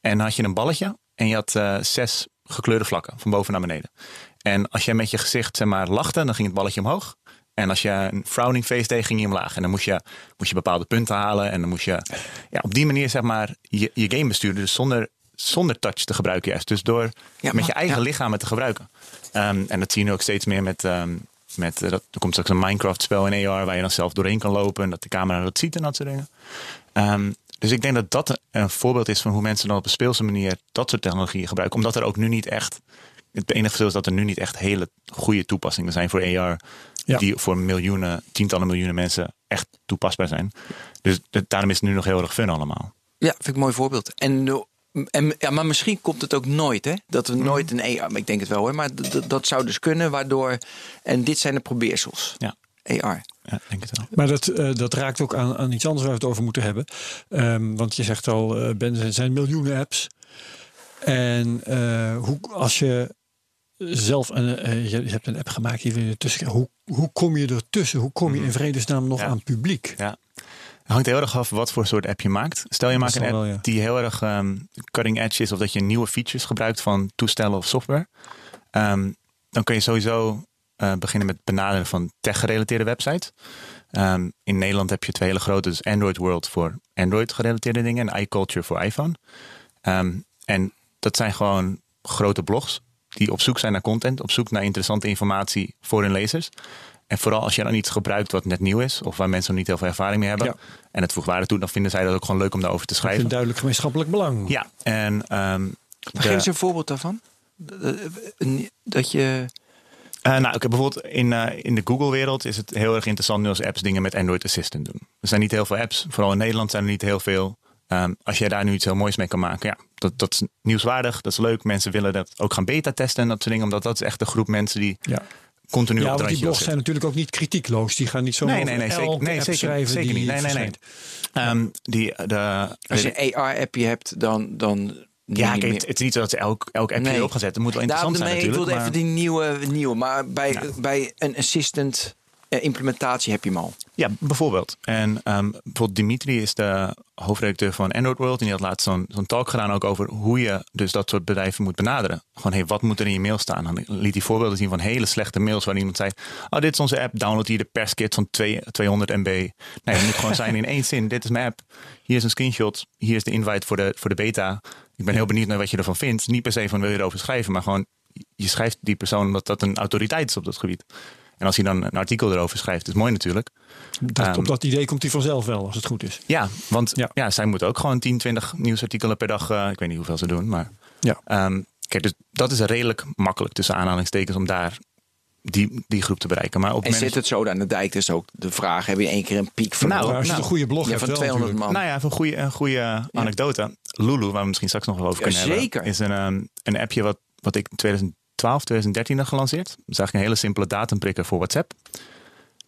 en dan had je een balletje. En je had eh, zes gekleurde vlakken, van boven naar beneden. En als je met je gezicht zeg maar, lachte, dan ging het balletje omhoog. En als je een frowning face deed, ging je omlaag. En dan moest je, moest je bepaalde punten halen. En dan moest je ja, op die manier zeg maar, je, je game besturen. Dus zonder, zonder touch te gebruiken juist. Dus door Ja, met je eigen ja. lichaam te gebruiken. Ehm, en dat zie je nu ook steeds meer met... met eh, dat, er komt straks een Minecraft-spel in AR... waar je dan zelf doorheen kan lopen... en dat de camera dat ziet en dat soort dingen. Ehm, dus ik denk dat dat een voorbeeld is van hoe mensen dan op een speelse manier dat soort technologieën gebruiken. Omdat er ook nu niet echt. Het enige verschil is dat er nu niet echt hele goede toepassingen zijn voor AR. Ja. Die voor miljoenen, tientallen miljoenen mensen echt toepasbaar zijn. Dus dat- daarom is het nu nog heel erg fun allemaal. Ja, vind ik een mooi voorbeeld. En, en, ja, maar misschien komt het ook nooit, hè? Dat Mhm. we nooit een AR, maar ik denk het wel hoor, maar dat zou dus kunnen, waardoor. En dit zijn de probeersels. Ja, AR. ja ik denk het wel. Maar dat, eh, dat raakt ook aan, aan iets anders waar we het over moeten hebben. Ehm, want je zegt al, eh Ben, er zijn miljoenen apps. En eh, hoe, als je zelf een, je, hebt een app gemaakt, die wil je tussen. Hoe, hoe kom je ertussen? Hoe kom je in vredesnaam nog Mhm. Ja. aan publiek? Ja. Het hangt heel erg af wat voor soort app je maakt. Stel je maakt een app wel, ja. die heel erg ehm, cutting edge is, of dat je nieuwe features gebruikt van toestellen of software. Ehm, dan kun je sowieso eh, beginnen met benaderen van tech-gerelateerde websites. Ehm, in Nederland heb je twee hele grote, dus Android World voor Android-gerelateerde dingen en iCulture voor iPhone. En dat zijn gewoon grote blogs die op zoek zijn naar content, op zoek naar interessante informatie voor hun lezers. En vooral als je dan iets gebruikt wat net nieuw is, of waar mensen nog niet heel veel ervaring mee hebben, Ja. en het voegt waarde toe, dan vinden zij dat ook gewoon leuk om daarover te Een schrijven. duidelijk gemeenschappelijk belang. Ja, en ehm, de- Geef eens een voorbeeld daarvan. Dat je. Eh, nou, oké, bijvoorbeeld in, eh, in de Google-wereld is het heel erg interessant nu als apps dingen met Android Assistant doen. Er zijn niet heel veel apps, vooral in Nederland zijn er niet heel veel. Ehm, als jij daar nu iets heel moois mee kan maken, ja, dat, dat is nieuwswaardig, dat is leuk. Mensen willen dat ook gaan beta testen en dat soort dingen, omdat dat is echt de groep mensen die Ja. Continu Ja, op want die blogs zijn natuurlijk ook niet kritiekloos. Die gaan niet zo Nee, nee, nee, zeker, nee, zeker, schrijven zeker die niet. Nee, nee, nee. Ehm, die, de, Als je een AR-appje hebt, dan. dan ja, kijk, het, het is niet zo dat ze elk, elk appje Nee. erop gaan zetten. Het moet wel Daarom, interessant nee, zijn ik natuurlijk. wilde even maar- die nieuwe, nieuwe. Maar bij, Ja. bij een assistant implementatie heb je hem al. Ja, bijvoorbeeld. En ehm, bijvoorbeeld Dimitri is de hoofdredacteur van Android World. En die had laatst zo'n talk gedaan ook over hoe je dus dat soort bedrijven moet benaderen. Gewoon, hey, wat moet er in je mail staan? Dan liet hij voorbeelden zien van hele slechte mails waar iemand zei... Oh, dit is onze app, download hier de perskit van twee- 200 MB. Nee, het moet gewoon zijn in één zin. Dit is mijn app. Hier is een screenshot. Hier is de invite voor de, voor de beta. Ik ben heel benieuwd naar wat je ervan vindt. Niet per se van wil je erover schrijven, maar gewoon... Je schrijft die persoon omdat dat een autoriteit is op dat gebied. En als hij dan een artikel erover schrijft, is mooi natuurlijk. Dat, Ehm, op dat idee komt hij vanzelf wel, als het goed is. Ja, want Ja. ja. zij moeten ook gewoon 10, 20 nieuwsartikelen per dag. eh, ik weet niet hoeveel ze doen, maar. Ja. ehm, kijk, dus dat is redelijk makkelijk tussen aanhalingstekens om daar die, die groep te bereiken. Maar op En zit het zo aan de dijk, dus ook de vraag: heb je één keer een piek van. Nou, als je nou, een goede blog ja, hebt, van wel 200 natuurlijk. man. Nou ja, even een goede, een goede anekdote. Lulu, waar we misschien straks nog wel over Ja, kunnen hebben. zeker. Is een, ehm, een appje wat, wat ik in 2012, 2013 heb gelanceerd. Is eigenlijk een hele simpele datumprikker voor WhatsApp.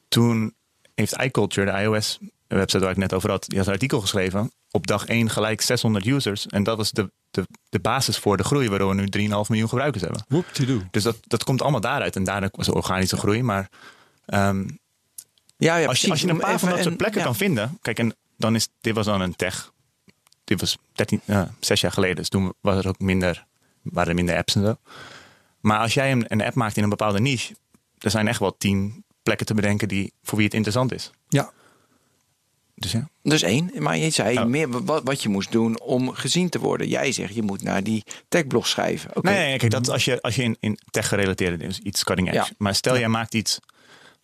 Toen heeft iCulture, de iOS website waar ik net over had, die had een artikel geschreven. Op dag 1 gelijk 600 users. En dat was de, de, de basis voor de groei, waardoor we nu 3,5 miljoen gebruikers hebben. Whoop-de-doo. Dus dat, dat komt allemaal daaruit. En daarna was organische groei. Maar ehm, Ja, ja, als, je, als je een paar van dat soort plekken kan vinden. Kijk, en dan is dit was dan een tech. Dit was 13, eh, zes jaar geleden. Dus toen was er ook minder, waren er minder apps en zo. Maar als jij een, een app maakt in een bepaalde niche, er zijn echt wel tien plekken te bedenken die voor wie het interessant is. Ja, Dus ja. Dus één, maar je zei Oh. meer wat, wat je moest doen om gezien te worden. Jij zegt je moet naar die techblog schrijven. Oké. Nee, nee, kijk, dat als je, als je in, in tech gerelateerde dingen, dus iets cutting edge. Ja. Maar stel jij maakt iets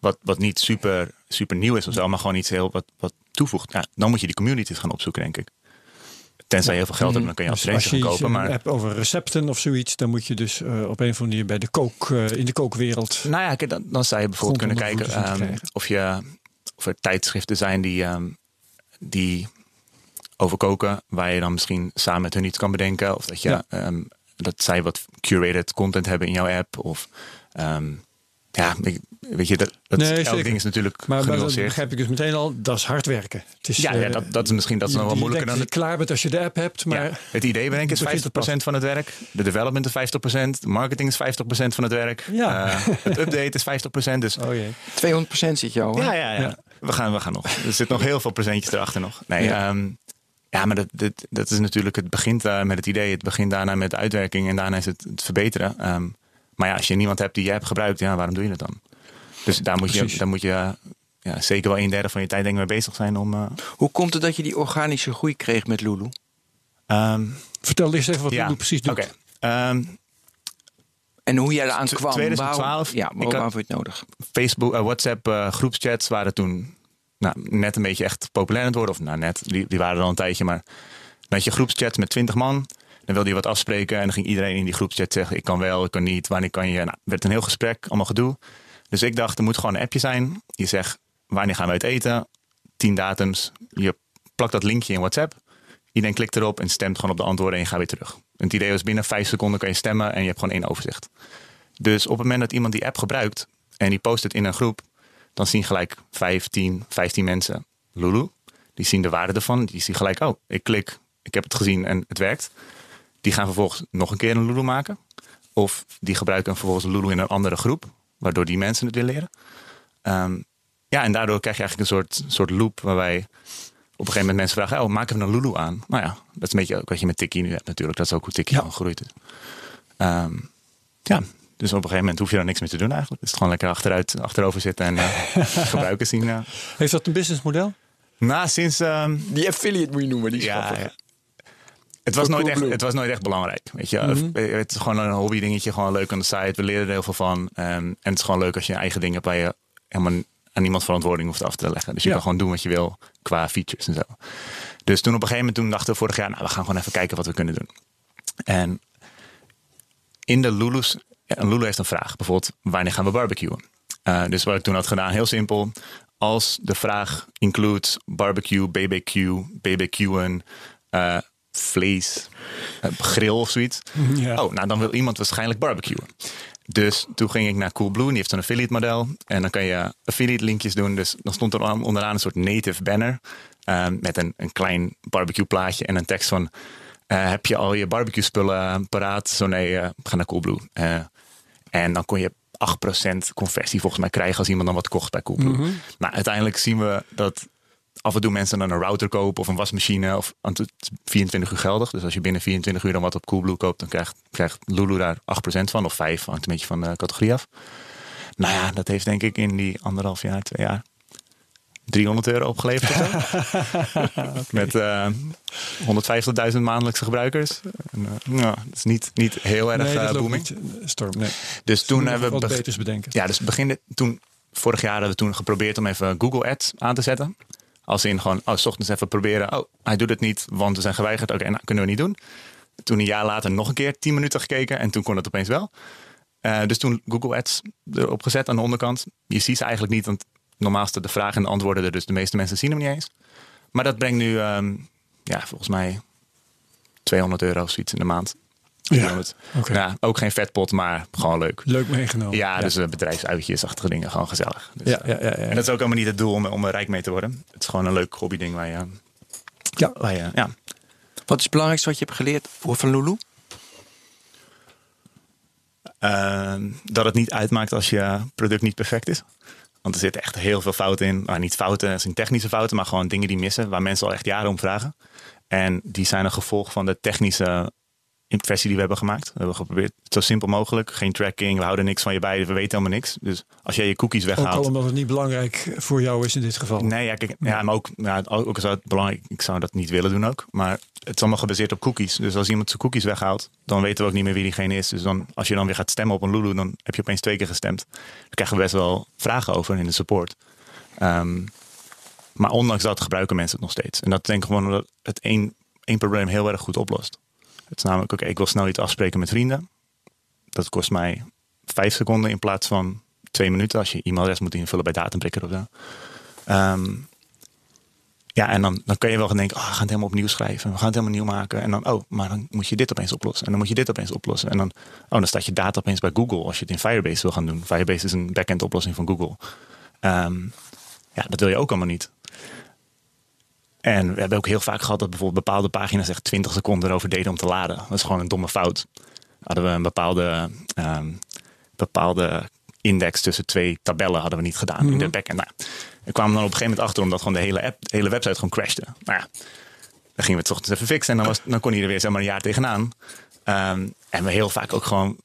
wat, wat niet super, super nieuw is of zo, maar gewoon iets heel wat, wat toevoegt. Ja, dan moet je die communities gaan opzoeken, denk ik. Tenzij je heel veel geld hebt, dan kun je dus je gaan kopen. Maar app over recepten of zoiets, dan moet je dus eh, op een of andere manier bij de kook, eh, in de kookwereld. Nou ja, dan, dan zou je bijvoorbeeld kunnen kijken ehm, of, je, of er tijdschriften zijn die, ehm, die overkoken, waar je dan misschien samen met hun iets kan bedenken. Of dat, je, Ja. ehm, dat zij wat curated content hebben in jouw app. Of ja, ik- weet je, dat, dat Nee, is, elk ding is natuurlijk Maar, maar dat begrijp ik dus meteen al, dat is hard werken. Het is, Ja, ja eh, dat, dat is misschien dat is nog wel je moeilijker dan je het, klaar bent als je de app hebt, maar ja, het idee bedenken is het begint 50% van het werk. De development is 50%. De marketing is 50% van het werk. Ja. Eh, het update is 50%. Dus oh jee. 200% zit jou. hoor. Ja, ja, ja. We, gaan, we gaan nog. Er zit nog heel veel presentjes erachter nog. Nee, Ja. ja, ja maar dat, dat, dat is natuurlijk, het begint daar met het idee. Het begint daarna met de uitwerking en daarna is het, het verbeteren. Ehm, maar ja, als je niemand hebt die je hebt gebruikt, ja, waarom doe je dat dan? Dus daar moet je, daar moet je ja, zeker wel een derde van je tijd denk ik mee bezig zijn om... eh, Hoe komt het dat je die organische groei kreeg met Lulu? ehm, Vertel eens even wat ja, Lulu precies doet. Oké. Ehm, En hoe jij eraan kwam? 2012, Waarom, ja, ik waarom had- waarvoor je het nodig? Facebook, eh, WhatsApp eh, groepschats waren toen nou, net een beetje echt populair aan het worden. Of nou net, die, die waren er al een tijdje. Maar dan had je groepschats met 20 man. Dan wilde je wat afspreken. En dan ging iedereen in die groepschat zeggen: Ik kan wel, ik kan niet. Wanneer kan je? Nou, werd een heel gesprek, allemaal gedoe. Dus ik dacht: er moet gewoon een appje zijn. Je zegt: Wanneer gaan we uit eten? 10 datums. Je plakt dat linkje in WhatsApp. Iedereen klikt erop en stemt gewoon op de antwoorden en je gaat weer terug. Het idee was binnen 5 seconden kan je stemmen en je hebt gewoon één overzicht. Dus op het moment dat iemand die app gebruikt en die post het in een groep, dan zien gelijk 5, 10, 15 mensen Lulu. Die zien de waarde ervan. Die zien gelijk, oh, ik klik, ik heb het gezien en het werkt. Die gaan vervolgens nog een keer een Lulu maken. Of die gebruiken vervolgens een Lulu in een andere groep, waardoor die mensen het weer leren. Ehm, ja, en daardoor krijg je eigenlijk een soort, soort loop waarbij op een gegeven moment mensen vragen: Oh, maken we een Lulu aan? Nou ja, dat is een beetje ook wat je met Tikkie nu hebt natuurlijk. Dat is ook hoe Tikkie Ja. is. Ehm, ja, dus op een gegeven moment hoef je dan niks meer te doen eigenlijk. Dus gewoon lekker achteruit, achterover zitten en eh, gebruikers zien. eh. Heeft dat een businessmodel? Nou, sinds. ehm, Die affiliate moet je noemen, die is ja, grappig. ja. Het was, nooit echt, het was nooit echt belangrijk. Weet je? Mhm. Het is gewoon een hobby dingetje, gewoon leuk aan de site. We leren er heel veel van. Ehm, en het is gewoon leuk als je eigen dingen waar je helemaal aan niemand verantwoording hoeft af te leggen. Dus je Ja. kan gewoon doen wat je wil qua features en zo. Dus toen op een gegeven moment toen dachten we vorig jaar, nou we gaan gewoon even kijken wat we kunnen doen. En in de Lulu's, een Lulu heeft een vraag. Bijvoorbeeld, wanneer gaan we barbecuen? Eh, dus wat ik toen had gedaan, heel simpel. Als de vraag includes barbecue, BBQ, BBQ'en, eh vlees, eh, grill of zoiets. Ja. Oh, nou dan wil iemand waarschijnlijk barbecuen. Dus toen ging ik naar Coolblue, die heeft zo'n affiliate model. En dan kan je affiliate linkjes doen. Dus dan stond er aan- onderaan een soort native banner. eh, met een, een klein barbecue plaatje en een tekst van... eh, heb je al je barbecue spullen paraat? Zo nee, ga naar Coolblue. En dan kon je 8% conversie volgens mij krijgen als iemand dan wat kocht bij Coolblue. Nou, uiteindelijk zien we dat af en toe mensen dan een router kopen of een wasmachine. Of, want het is 24 uur geldig. Dus als je binnen 24 uur dan wat op Coolblue koopt, dan krijgt, krijgt Lulu daar 8% van. Of 5, hangt een beetje van de categorie af. Nou ja, dat heeft denk ik in die anderhalf jaar, twee jaar 300 euro opgeleverd zo. Met eh 150.000 maandelijkse gebruikers. En, eh, nou, dat is niet, niet heel erg nee, eh, booming. niet, storm. Nee. Dus toen hebben we... wat beters bedenken. ja, dus begin toen, vorig jaar hadden we toen geprobeerd om even Google Ads aan te zetten. Als in gewoon, oh, s ochtends even proberen. Oh, hij doet het niet, want we zijn geweigerd. Oké, nou kunnen we niet doen. Toen een jaar later nog een keer 10 minuten gekeken en toen kon het opeens wel. Eh, dus toen Google Ads erop gezet aan de onderkant. Je ziet ze eigenlijk niet, want normaal is de vragen en de antwoorden er, dus de meeste mensen zien hem niet eens. Maar dat brengt nu, ehm, ja, volgens mij 200 euro of zoiets in de maand. Ja, 300. oké. ja, ook geen vetpot, maar gewoon leuk. Leuk meegenomen. Ja, dus uh, bedrijfsuitjesachtige dingen, gewoon gezellig. Dus, Ja, ja, ja, ja. En dat is ook helemaal niet het doel om, om er rijk mee te worden. Het is gewoon een leuk hobbyding waar je... Ja. Waar je ja. Wat is het belangrijkste wat je hebt geleerd van Lulu? Uh, dat het niet uitmaakt als je product niet perfect is. Want er zitten echt heel veel fouten in. Nou, niet fouten, het zijn technische fouten, maar gewoon dingen die missen. Waar mensen al echt jaren om vragen. En die zijn een gevolg van de technische versie die we hebben gemaakt. We hebben geprobeerd het zo simpel mogelijk. Geen tracking, we houden niks van je bij. We weten helemaal niks. Dus als jij je cookies weghaalt... Ook al omdat het niet belangrijk voor jou is in dit geval. Nee, ja, kijk, ja maar ook, ja, ook zou het belangrijk... Ik zou dat niet willen doen ook. Maar het is allemaal gebaseerd op cookies. Dus als iemand zijn cookies weghaalt... dan weten we ook niet meer wie diegene is. Dus dan, als je dan weer gaat stemmen op een Lulu... dan heb je opeens twee keer gestemd. Daar krijgen we best wel vragen over in de support. Um, maar ondanks dat gebruiken mensen het nog steeds. En dat denk ik gewoon dat het één, één probleem heel erg goed oplost. Het is namelijk, oké, ik wil snel iets afspreken met vrienden. Dat kost mij vijf seconden in plaats van twee minuten. Als je e-mailadres moet invullen bij Datumprikker of zo. Um, ja, en dan, dan kun je wel gaan denken, oh, we gaan het helemaal opnieuw schrijven. We gaan het helemaal nieuw maken. En dan, oh, maar dan moet je dit opeens oplossen. En dan moet je dit opeens oplossen. En dan, oh, dan staat je data opeens bij Google als je het in Firebase wil gaan doen. Firebase is een backend oplossing van Google. Um, ja, dat wil je ook allemaal niet. En we hebben ook heel vaak gehad dat bijvoorbeeld bepaalde pagina's echt 20 seconden erover deden om te laden. Dat is gewoon een domme fout. Hadden we een bepaalde, um, bepaalde index tussen twee tabellen hadden we niet gedaan in de backend. Nou, we kwamen dan op een gegeven moment achter omdat gewoon de hele, app, de hele website gewoon crashte. Nou ja, dan gingen we het ochtends even fixen en dan, was, dan kon hij er weer zeg maar een jaar tegenaan. Um, en we heel vaak ook gewoon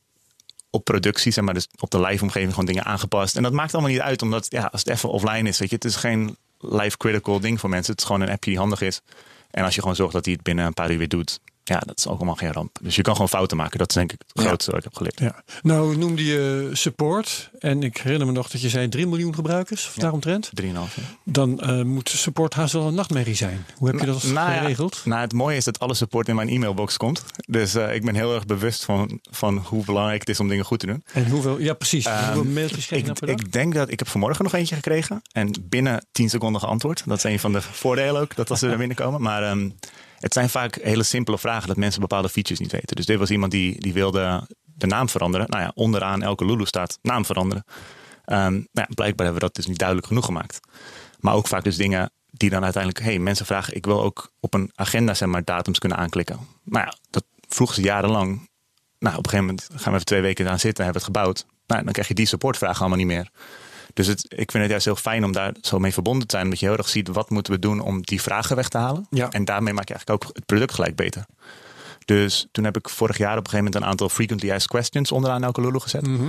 op productie, zeg maar, dus op de live omgeving gewoon dingen aangepast. En dat maakt allemaal niet uit, omdat ja, als het even offline is, weet je, het is geen life critical ding voor mensen. Het is gewoon een appje die handig is. En als je gewoon zorgt dat hij het binnen een paar uur weer doet, ja, dat is ook allemaal geen ramp. Dus je kan gewoon fouten maken. Dat is denk ik het grootste ja. wat ik heb geleerd. Ja. Nou noemde je support. En ik herinner me nog dat je zei 3 miljoen gebruikers. Of ja. daaromtrent. 3,5. Ja. Dan uh, moet support haast wel een nachtmerrie zijn. Hoe heb je dat nou, geregeld? Ja, nou, het mooie is dat alle support in mijn e-mailbox komt. Dus uh, ik ben heel erg bewust van, van hoe belangrijk het is om dingen goed te doen. En hoeveel, ja precies. Um, hoeveel mailtjes krijg je ik, ik denk dat ik heb vanmorgen nog eentje gekregen. En binnen 10 seconden geantwoord. Dat is een van de voordelen ook. Dat als ze er binnenkomen. Maar um, het zijn vaak hele simpele vragen dat mensen bepaalde features niet weten. Dus dit was iemand die, die wilde de naam veranderen. Nou ja, onderaan elke Lulu staat naam veranderen. Um, nou ja, blijkbaar hebben we dat dus niet duidelijk genoeg gemaakt. Maar ook vaak dus dingen die dan uiteindelijk... hey, mensen vragen, ik wil ook op een agenda zeg maar datums kunnen aanklikken. Nou ja, dat vroegen ze jarenlang. Nou, op een gegeven moment gaan we even twee weken aan zitten, hebben het gebouwd. Nou, dan krijg je die supportvragen allemaal niet meer. Dus het, ik vind het juist heel fijn om daar zo mee verbonden te zijn. Omdat je heel erg ziet wat moeten we doen om die vragen weg te halen. Ja. En daarmee maak je eigenlijk ook het product gelijk beter. Dus toen heb ik vorig jaar op een gegeven moment een aantal frequently asked questions onderaan elke Lulu gezet. Mhm.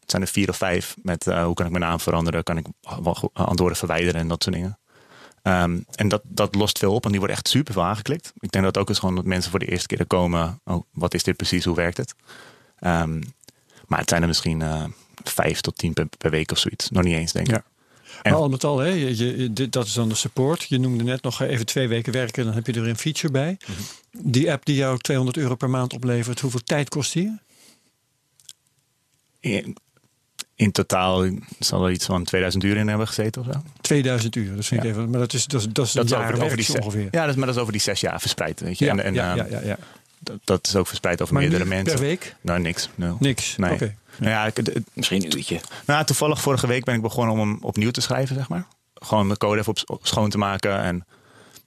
Het zijn er vier of vijf met eh, hoe kan ik mijn naam veranderen, kan ik goed- antwoorden verwijderen en dat soort dingen. Ehm, en dat, dat lost veel op, want die worden echt super veel aangeklikt. Ik denk dat ook is gewoon dat mensen voor de eerste keer er komen. Oh, wat is dit precies? Hoe werkt het? Ehm, maar het zijn er misschien eh, vijf tot tien per, per week of zoiets. Nog niet eens, denk ik. Ja. En- Maar al met al, hè, je, je- dit, dat is dan de support. Je noemde net nog even twee weken werken, dan heb je er een feature bij. Mhm. Die app die jou 200 euro per maand oplevert, hoeveel tijd kost die? In, in totaal zal er iets van 2000 uur in hebben gezeten of zo. 2000 uur. Dat vind ik even. Maar dat is, dat is, dat is Dat jaar over, over die ongeveer. Ja, dat is, maar dat is over die zes jaar verspreid. Weet je? Ja, en en ja, ehm, ja, ja, ja. Dat, dat is ook verspreid over Maar meerdere mensen. per week? Nou, niks. nul. Niks. Nee. Oké. Nou ja, ik, Misschien een uurtje. Nou, toevallig vorige week ben ik begonnen om hem opnieuw te schrijven, zeg maar. Gewoon mijn code even op, op schoon te maken. En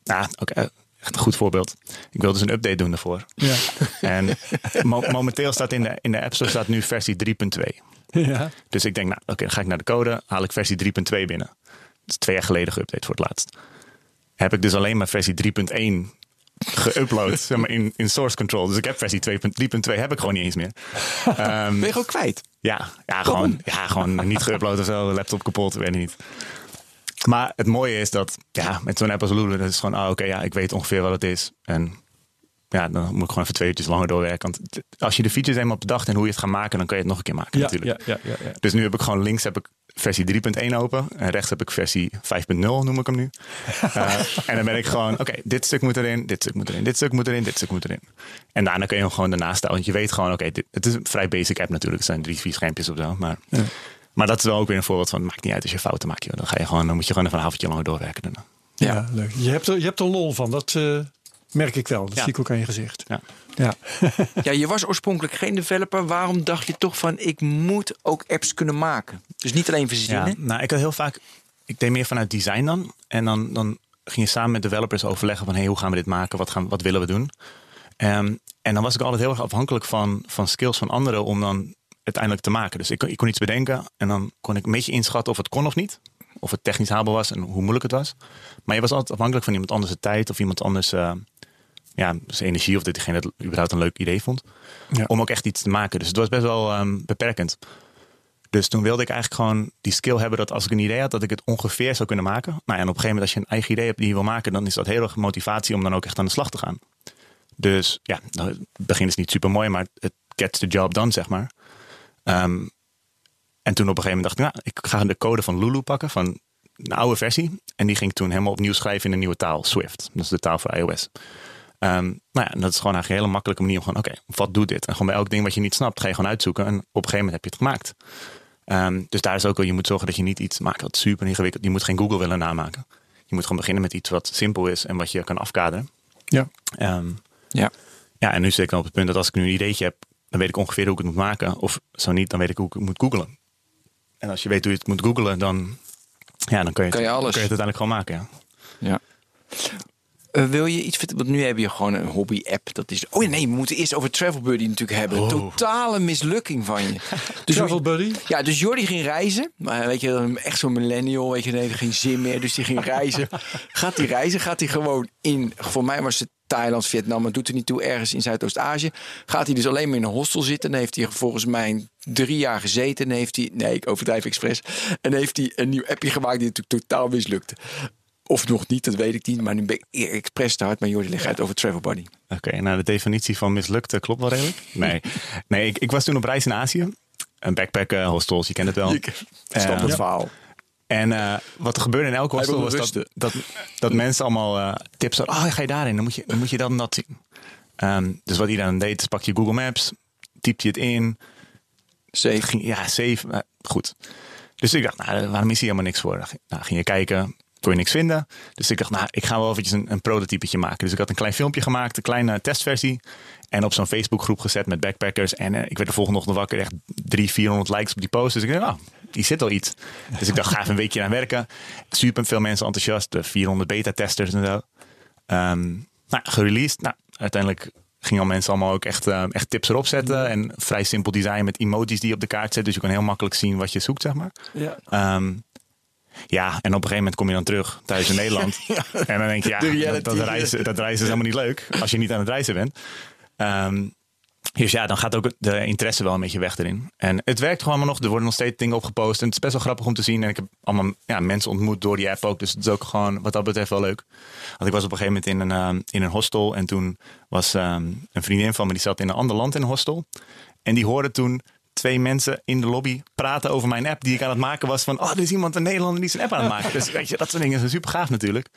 ja, ook eh, echt een goed voorbeeld. Ik wilde dus een update doen daarvoor. Ja. En mo- momenteel staat in de, in de App Store staat nu versie 3.2. ja. Dus ik denk, nou, oké, dan ga ik naar de code, haal ik versie 3.2 binnen. Dat is twee jaar geleden geüpdate voor het laatst. Heb ik dus alleen maar versie 3.1 geüpload zeg maar, in, in source control. Dus ik heb versie 2.- 3.2 heb ik gewoon niet eens meer. Ehm, Ben je gewoon kwijt? ja, ja, gewoon, ja, gewoon niet geüpload of zo. Laptop kapot, weet ik niet. Maar het mooie is dat, ja, met zo'n app als Lulu, dat is gewoon, ah, oké, ja, ik weet ongeveer wat het is. En ja, dan moet ik gewoon even twee uurtjes langer doorwerken. Want als je de features eenmaap bedacht en hoe je het gaat maken, dan kan je het nog een keer maken Ja, natuurlijk. ja, ja, ja, ja. Dus nu heb ik gewoon links heb ik versie 3.1 open. En rechts heb ik versie 5.0, noem ik hem nu. Eh, en dan ben ik gewoon, oké, dit stuk moet erin, dit stuk moet erin, dit stuk moet erin, dit stuk moet erin. En daarna kun je hem gewoon daarnaast stellen. Want je weet gewoon, oké, het is een vrij basic app natuurlijk. Het zijn drie, vier schermpjes of zo. Maar, maar dat is wel ook weer een voorbeeld van, het maakt niet uit als je fouten maakt. Joh. Dan, ga je gewoon, dan moet je gewoon even een avondje langer doorwerken daarna. Ja, leuk. Je hebt, er, je hebt er lol van. Dat eh, merk ik wel. Dat Ja. zie ik ook aan je gezicht. Ja. Ja. Ja, je was oorspronkelijk geen developer. Waarom dacht je toch van, ik moet ook apps kunnen maken? Dus niet alleen verzinnen. Ja, nou, ik had heel vaak, ik deed meer vanuit design dan. En dan, dan ging je samen met developers overleggen van, hey, hoe gaan we dit maken? Wat, gaan, wat willen we doen? Ehm, en dan was ik altijd heel erg afhankelijk van, van skills van anderen om dan uiteindelijk te maken. Dus ik, kon- ik kon iets bedenken en dan kon ik een beetje inschatten of het kon of niet. Of het technisch haalbaar was en hoe moeilijk het was. Maar je was altijd afhankelijk van iemand anders' tijd of iemand anders eh, ja, zijn energie of dat diegene het überhaupt een leuk idee vond. Ja. Om ook echt iets te maken. Dus het was best wel ehm, beperkend. Dus toen wilde ik eigenlijk gewoon die skill hebben dat als ik een idee had, dat ik het ongeveer zou kunnen maken. Nou, en op een gegeven moment als je een eigen idee hebt die je wil maken, dan is dat heel erg motivatie om dan ook echt aan de slag te gaan. Dus ja, nou, het begin is niet super mooi, maar het gets the job done, zeg maar. Ehm, en toen op een gegeven moment dacht ik, nou, ik ga de code van Lulu pakken, van een oude versie. En die ging ik toen helemaal opnieuw schrijven in een nieuwe taal, Swift. Dat is de taal voor iOS. Ehm, nou ja, en dat is gewoon eigenlijk een hele makkelijke manier om gewoon, oké, wat doet dit? En gewoon bij elk ding wat je niet snapt, ga je gewoon uitzoeken. En op een gegeven moment heb je het gemaakt. Ehm, dus daar is ook wel, je moet zorgen dat je niet iets maakt wat super ingewikkeld. Je moet geen Google willen namaken. Je moet gewoon beginnen met iets wat simpel is en wat je kan afkaderen. Ja. Ehm, Ja. ja, en nu zit ik dan op het punt dat als ik nu een ideetje heb, dan weet ik ongeveer hoe ik het moet maken. Of zo niet, dan weet ik hoe ik het moet googlen. En als je weet hoe je het moet googlen, dan, ja, dan kun je, Kan je het, alles. kun je het uiteindelijk gewoon maken. Ja. Ja. Eh, wil je iets vertellen? Want nu heb je gewoon een hobby-app. Dat is. Oh ja, nee, we moeten eerst over Travel Buddy natuurlijk hebben. Oh. Totale mislukking van je. Dus Travel Buddy. Ja, dus Jordi ging reizen. Maar weet je, echt zo'n millennial. Weet je, heeft geen zin meer. Dus die ging reizen. Gaat hij reizen? Gaat hij gewoon in. Voor mij was het Thailand, Vietnam. Maar doet er niet toe. Ergens in Zuidoost-Azië. Gaat hij dus alleen maar in een hostel zitten. Dan heeft hij volgens mij drie jaar gezeten. En heeft hij. Nee, ik overdrijf expres. En heeft hij een nieuw appje gemaakt. Die natuurlijk totaal mislukte. Of nog niet, dat weet ik niet. Maar nu ben ik expres te hard. Maar Jordi legt uit over Travel Buddy. Oké, nou de definitie van mislukte klopt wel redelijk. Nee, nee ik, ik was toen op reis in Azië. Een backpacken, hostels, je kent het wel. Het Eh, verhaal. En eh, wat er gebeurde in elk Hij hostel was dat, dat, dat mensen allemaal eh, tips hadden. Oh, ga je daarin? Dan moet je, dan moet je dat en dat zien. Ehm, dus wat iedereen deed, is pak je Google Maps, typt je het in. Safe. Ging, ja, eh, goed. Dus ik dacht, nou, waarom is hier helemaal niks voor? Nou, ging je kijken, kon je niks vinden. Dus ik dacht, nou, ik ga wel eventjes een, een prototypetje maken. Dus ik had een klein filmpje gemaakt, een kleine testversie. En op zo'n Facebookgroep gezet met backpackers. En eh, ik werd de volgende ochtend wakker, echt drie, 400 likes op die post. Dus ik dacht, nou, die zit al iets. Dus ik dacht, ga even een weekje aan werken. Super veel mensen enthousiast, de 400 beta-testers en zo. Ehm, nou, gereleased. Nou, uiteindelijk gingen al mensen allemaal ook echt, eh, echt tips erop zetten. En vrij simpel design met emojis die je op de kaart zet. Dus je kan heel makkelijk zien wat je zoekt, zeg maar. Ja. Ehm, ja, en op een gegeven moment kom je dan terug thuis in Nederland. En dan denk je, ja, dat, reizen, dat reizen is helemaal niet leuk. Als je niet aan het reizen bent. Ehm, dus ja, dan gaat ook de interesse wel een beetje weg erin. En het werkt gewoon allemaal nog. Er worden nog steeds dingen opgepost. En het is best wel grappig om te zien. En ik heb allemaal ja, mensen ontmoet door die app ook. Dus het is ook gewoon wat dat betreft wel leuk. Want ik was op een gegeven moment in een, ehm, in een hostel. En toen was ehm, een vriendin van me, die zat in een ander land in een hostel. En die hoorde toen twee mensen in de lobby praten over mijn app die ik aan het maken was. Van, oh, er is iemand in Nederland die zijn app aan het maken. Dus weet je, dat soort dingen zijn super gaaf natuurlijk.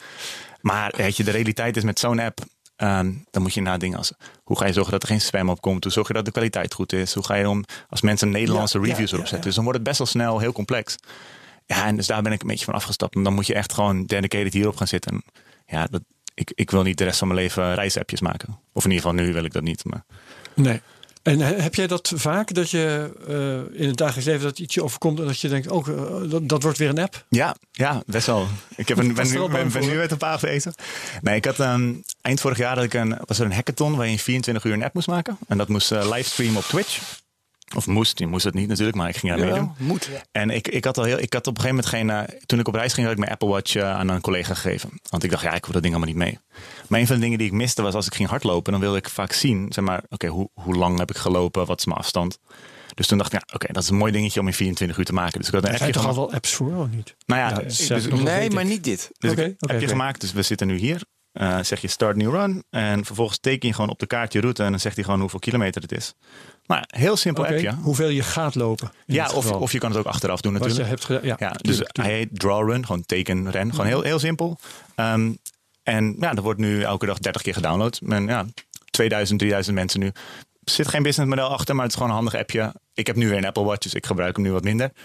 Maar weet je, de realiteit is met zo'n app, ehm, dan moet je nadenken als, hoe ga je zorgen dat er geen spam op komt? Hoe zorg je dat de kwaliteit goed is? Hoe ga je om als mensen Nederlandse Ja, reviews ja, erop zetten? ja. Dus dan wordt het best wel snel heel complex. Ja, en dus daar ben ik een beetje van afgestapt. En dan moet je echt gewoon dedicated hierop gaan zitten. En ja, dat, ik, ik wil niet de rest van mijn leven reisappjes maken. Of in ieder geval nu wil ik dat niet. Maar Nee. En he- heb jij dat vaak, dat je eh, in het dagelijks leven dat iets je overkomt en dat je denkt, oh, eh, dat, dat wordt weer een app? Ja, ja, best wel. Ik heb een, ben, nu, ben, ben nu met een paar bezig. Nee, ik had ehm, eind vorig jaar had ik een, was er een hackathon waar je in 24 uur een app moest maken. En dat moest eh, livestreamen op Twitch. Of moest, je moest het niet natuurlijk, maar ik ging daar meedoen. moet. En ik, ik, had al heel, ik had op een gegeven moment geen. eh, toen ik op reis ging, had ik mijn Apple Watch eh, aan een collega gegeven. Want ik dacht, ja, ik wil dat ding allemaal niet mee. Maar een van de dingen die ik miste was als ik ging hardlopen, dan wilde ik vaak zien, zeg maar, oké, hoe, hoe lang heb ik gelopen? Wat is mijn afstand? Dus toen dacht ik, ja, oké, dat is een mooi dingetje om in 24 uur te maken. Dus ik had een Er zijn appje toch al wel apps voor, of niet? Nou ja, Ja, dus, dus- Nee, maar niet dit. dus Oké, ik oké, heb je gemaakt, dus we zitten nu hier. Eh, zeg je start new run. En vervolgens teken je gewoon op de kaart je route. En dan zegt hij gewoon hoeveel kilometer het is. Nou, ja, heel simpel appje. Hoeveel je gaat lopen. Ja, of, of je kan het ook achteraf doen Wat je natuurlijk. hebt. Ja, Ja, dus tuurlijk, hij tuurlijk. heet draw run, gewoon teken ren. Gewoon heel, heel simpel. Ehm, en ja, er wordt nu elke dag 30 keer gedownload. En ja, 2000, 3000 mensen nu. Er zit geen businessmodel achter, maar het is gewoon een handig appje. Ik heb nu weer een Apple Watch, dus ik gebruik hem nu wat minder.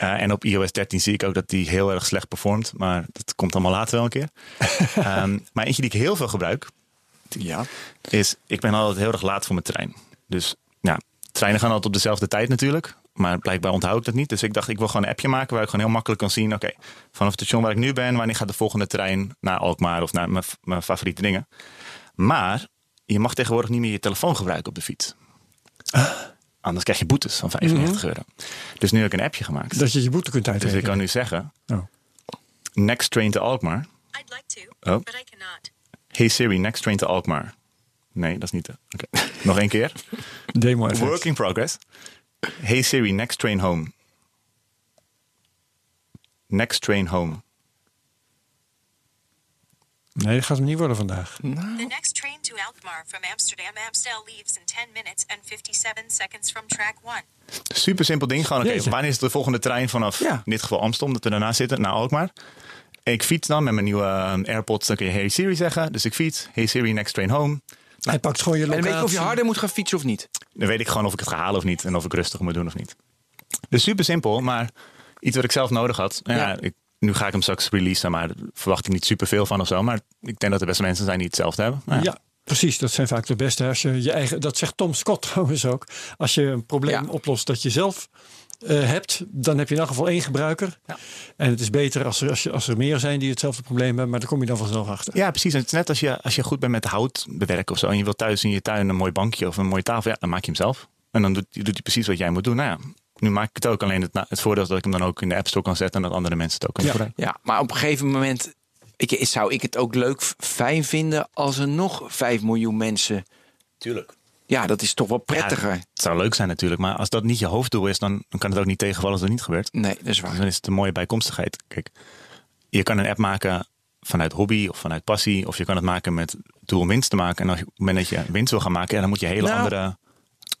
Eh, en op iOS 13 zie ik ook dat die heel erg slecht performt. Maar dat komt allemaal later wel een keer. Ehm, maar eentje die ik heel veel gebruik, Ja. is ik ben altijd heel erg laat voor mijn trein. Dus ja, treinen gaan altijd op dezelfde tijd natuurlijk. Maar blijkbaar onthoud ik dat niet. Dus ik dacht, ik wil gewoon een appje maken waar ik gewoon heel makkelijk kan zien. Oké, vanaf het station waar ik nu ben, wanneer gaat de volgende trein naar Alkmaar of naar mijn, mijn favoriete dingen. Maar je mag tegenwoordig niet meer je telefoon gebruiken op de fiets. Anders krijg je boetes van 95 euro. Dus nu heb ik een appje gemaakt. Dat je je boete kunt Dus uitrekenen. ik kan nu zeggen, Oh. next train to Alkmaar. I'd like to, Oh. but I cannot. Hey Siri, next train to Alkmaar. Nee, dat is niet de. Oké, nog één keer. Demo effect. Work in progress. Hey Siri, next train home. Next train home. Nee, dat gaat hem niet worden vandaag. The next train to Alkmaar from Amsterdam Amstel leaves in 10 minutes and 57 seconds from track 1. Super simpel ding. Gewoon, oké, wanneer is de volgende trein vanaf, Ja. in dit geval Amsterdam, omdat we daarna zitten, naar Alkmaar. Ik fiets dan met mijn nieuwe eh, AirPods. Dan kun je Hey Siri zeggen. Dus ik fiets. Hey Siri, next train home. Hij pakt gewoon je En locatie. weet je of je harder moet gaan fietsen of niet? Dan weet ik gewoon of ik het ga halen of niet. En of ik rustig moet doen of niet. Dus super simpel, maar iets wat ik zelf nodig had. Ja, Ja. Ik, nu ga ik hem straks releasen, maar daar verwacht ik niet super veel van of zo. Maar ik denk dat er best mensen zijn die hetzelfde hebben. Ja. precies. Dat zijn vaak de beste. Als je je eigen, dat zegt Tom Scott trouwens ook. Als je een probleem Ja. oplost dat je zelf eh, hebt, dan heb je in elk geval één gebruiker. Ja. En het is beter als er, als, je, als er meer zijn die hetzelfde probleem hebben. Maar daar kom je dan vanzelf achter. Ja, precies. En het is net als je, als je goed bent met hout bewerken of zo. En je wilt thuis in je tuin een mooi bankje of een mooie tafel. Ja, dan maak je hem zelf. En dan doet, doet hij precies wat jij moet doen. Nou ja, nu maak ik het ook. Alleen het, voordeel is dat ik hem dan ook in de App Store kan zetten. En dat andere mensen het ook kunnen Ja. gebruiken. Ja, maar op een gegeven moment ik, zou ik het ook leuk, fijn vinden als er nog 5 miljoen mensen. Tuurlijk. Ja, dat is toch wel prettiger. het zou leuk zijn natuurlijk. Maar als dat niet je hoofddoel is, dan, dan kan het ook niet tegenvallen als dat niet gebeurt. Nee, dat is Dus waar. dan is het een mooie bijkomstigheid. Kijk, je kan een app maken vanuit hobby of vanuit passie. Of je kan het maken met doel om winst te maken. En als je, op het moment dat je winst wil gaan maken, dan moet je hele Nou, andere...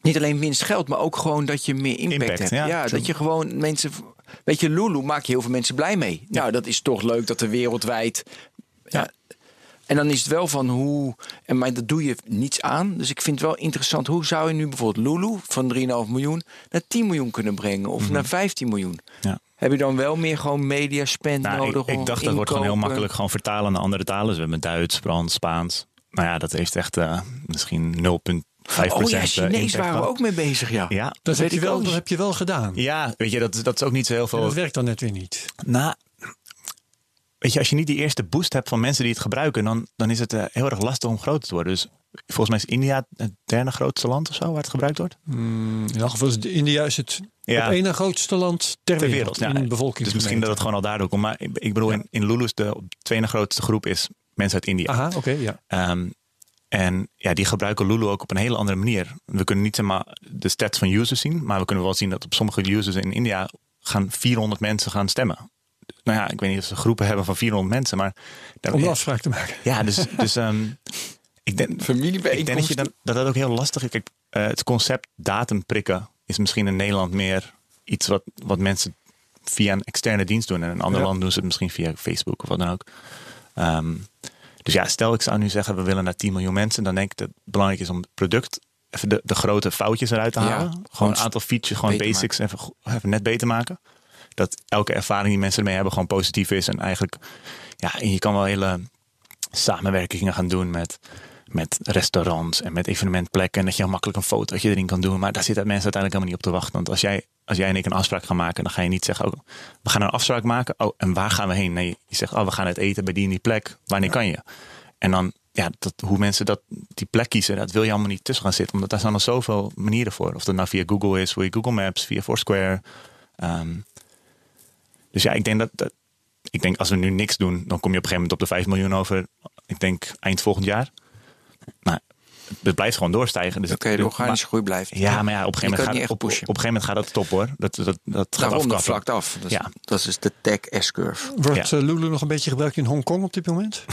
Niet alleen winst geld, maar ook gewoon dat je meer impact, Impact, hebt. ja, Ja, dat je gewoon mensen. Weet je, Lulu maak je heel veel mensen blij mee. Nou, dat is toch leuk dat er wereldwijd. Ja. En dan is het wel van hoe. En maar dat doe je niets aan. Dus ik vind het wel interessant. Hoe zou je nu bijvoorbeeld Lulu van 3,5 miljoen naar 10 miljoen kunnen brengen? Of naar 15 miljoen? Mhm. Ja. Heb je dan wel meer gewoon media spend Nou, nodig? ik, ik dacht dat wordt gewoon heel makkelijk gewoon vertalen naar andere talen. Dus we hebben Duits, Frans, Spaans. Nou ja, dat heeft echt eh, misschien 0,5% Oh ja, eh, Chinees waren we ook mee bezig, ja. Ja, Dat, weet heb je, ik wel, dat heb je wel gedaan. ja, weet je, dat, dat is ook niet zo heel En veel. dat werkt dan net weer niet. Nou, weet je, als je niet die eerste boost hebt van mensen die het gebruiken, dan, dan is het eh, heel erg lastig om groter te worden. Dus volgens mij is India het derde grootste land of zo waar het gebruikt wordt. Mm, in elk geval is India is het Ja. op na grootste land ter, Ter wereld. wereld. Ja, in bevolking. dus misschien dat het gewoon al daardoor komt. Maar ik, ik bedoel, in, in Lulu's de op twee na grootste groep is mensen uit India. Aha, oké, ja. Ehm, en ja, die gebruiken Lulu ook op een hele andere manier. We kunnen niet maar de stats van users zien, maar we kunnen wel zien dat op sommige users in India gaan 400 mensen gaan stemmen. Nou ja, ik weet niet of ze groepen hebben van 400 mensen, maar daar- Om een afspraak te maken. ja, dus, dus ehm, ik denk, ik denk dat, je dan, dat dat ook heel lastig is. Kijk, eh, het concept datum prikken is misschien in Nederland meer iets wat, wat mensen via een externe dienst doen. En in een ander Ja. land doen ze het misschien via Facebook of wat dan ook. Ehm, dus ja, stel ik zou nu zeggen we willen naar 10 miljoen mensen. Dan denk ik dat het belangrijk is om het product even de, de grote foutjes eruit te halen. gewoon gewoon een aantal features, gewoon basics even, even net beter maken. Dat elke ervaring die mensen ermee hebben gewoon positief is. En eigenlijk, ja, en je kan wel hele samenwerkingen gaan doen met, met restaurants en met evenementplekken. En dat je heel makkelijk een fotootje erin kan doen. Maar daar zitten mensen uiteindelijk helemaal niet op te wachten. Want als jij, als jij en ik een afspraak gaan maken, dan ga je niet zeggen: oh, we gaan een afspraak maken. Oh, en waar gaan we heen? Nee, je zegt: oh, we gaan het eten bij die en die plek. Wanneer kan je? En dan, ja, dat, hoe mensen dat, die plek kiezen, dat wil je allemaal niet tussen gaan zitten. Omdat daar zijn al zoveel manieren voor. Of dat nou via Google is, via Google Maps, via Foursquare. Ehm, dus ja, ik denk dat, dat ik denk als we nu niks doen, dan kom je op een gegeven moment op de 5 miljoen over. Ik denk eind volgend jaar. Maar het blijft gewoon doorstijgen. Dus Oké, de organische groei blijft. ja, maar ja, op een gegeven moment, gaat, op, op een gegeven moment gaat dat stop hoor. Dat, dat, dat gaat Daarom dat vlakt af. Dat is, Ja. dat is de tech S-curve. Wordt Ja. eh, Lulu nog een beetje gebruikt in Hongkong op dit moment?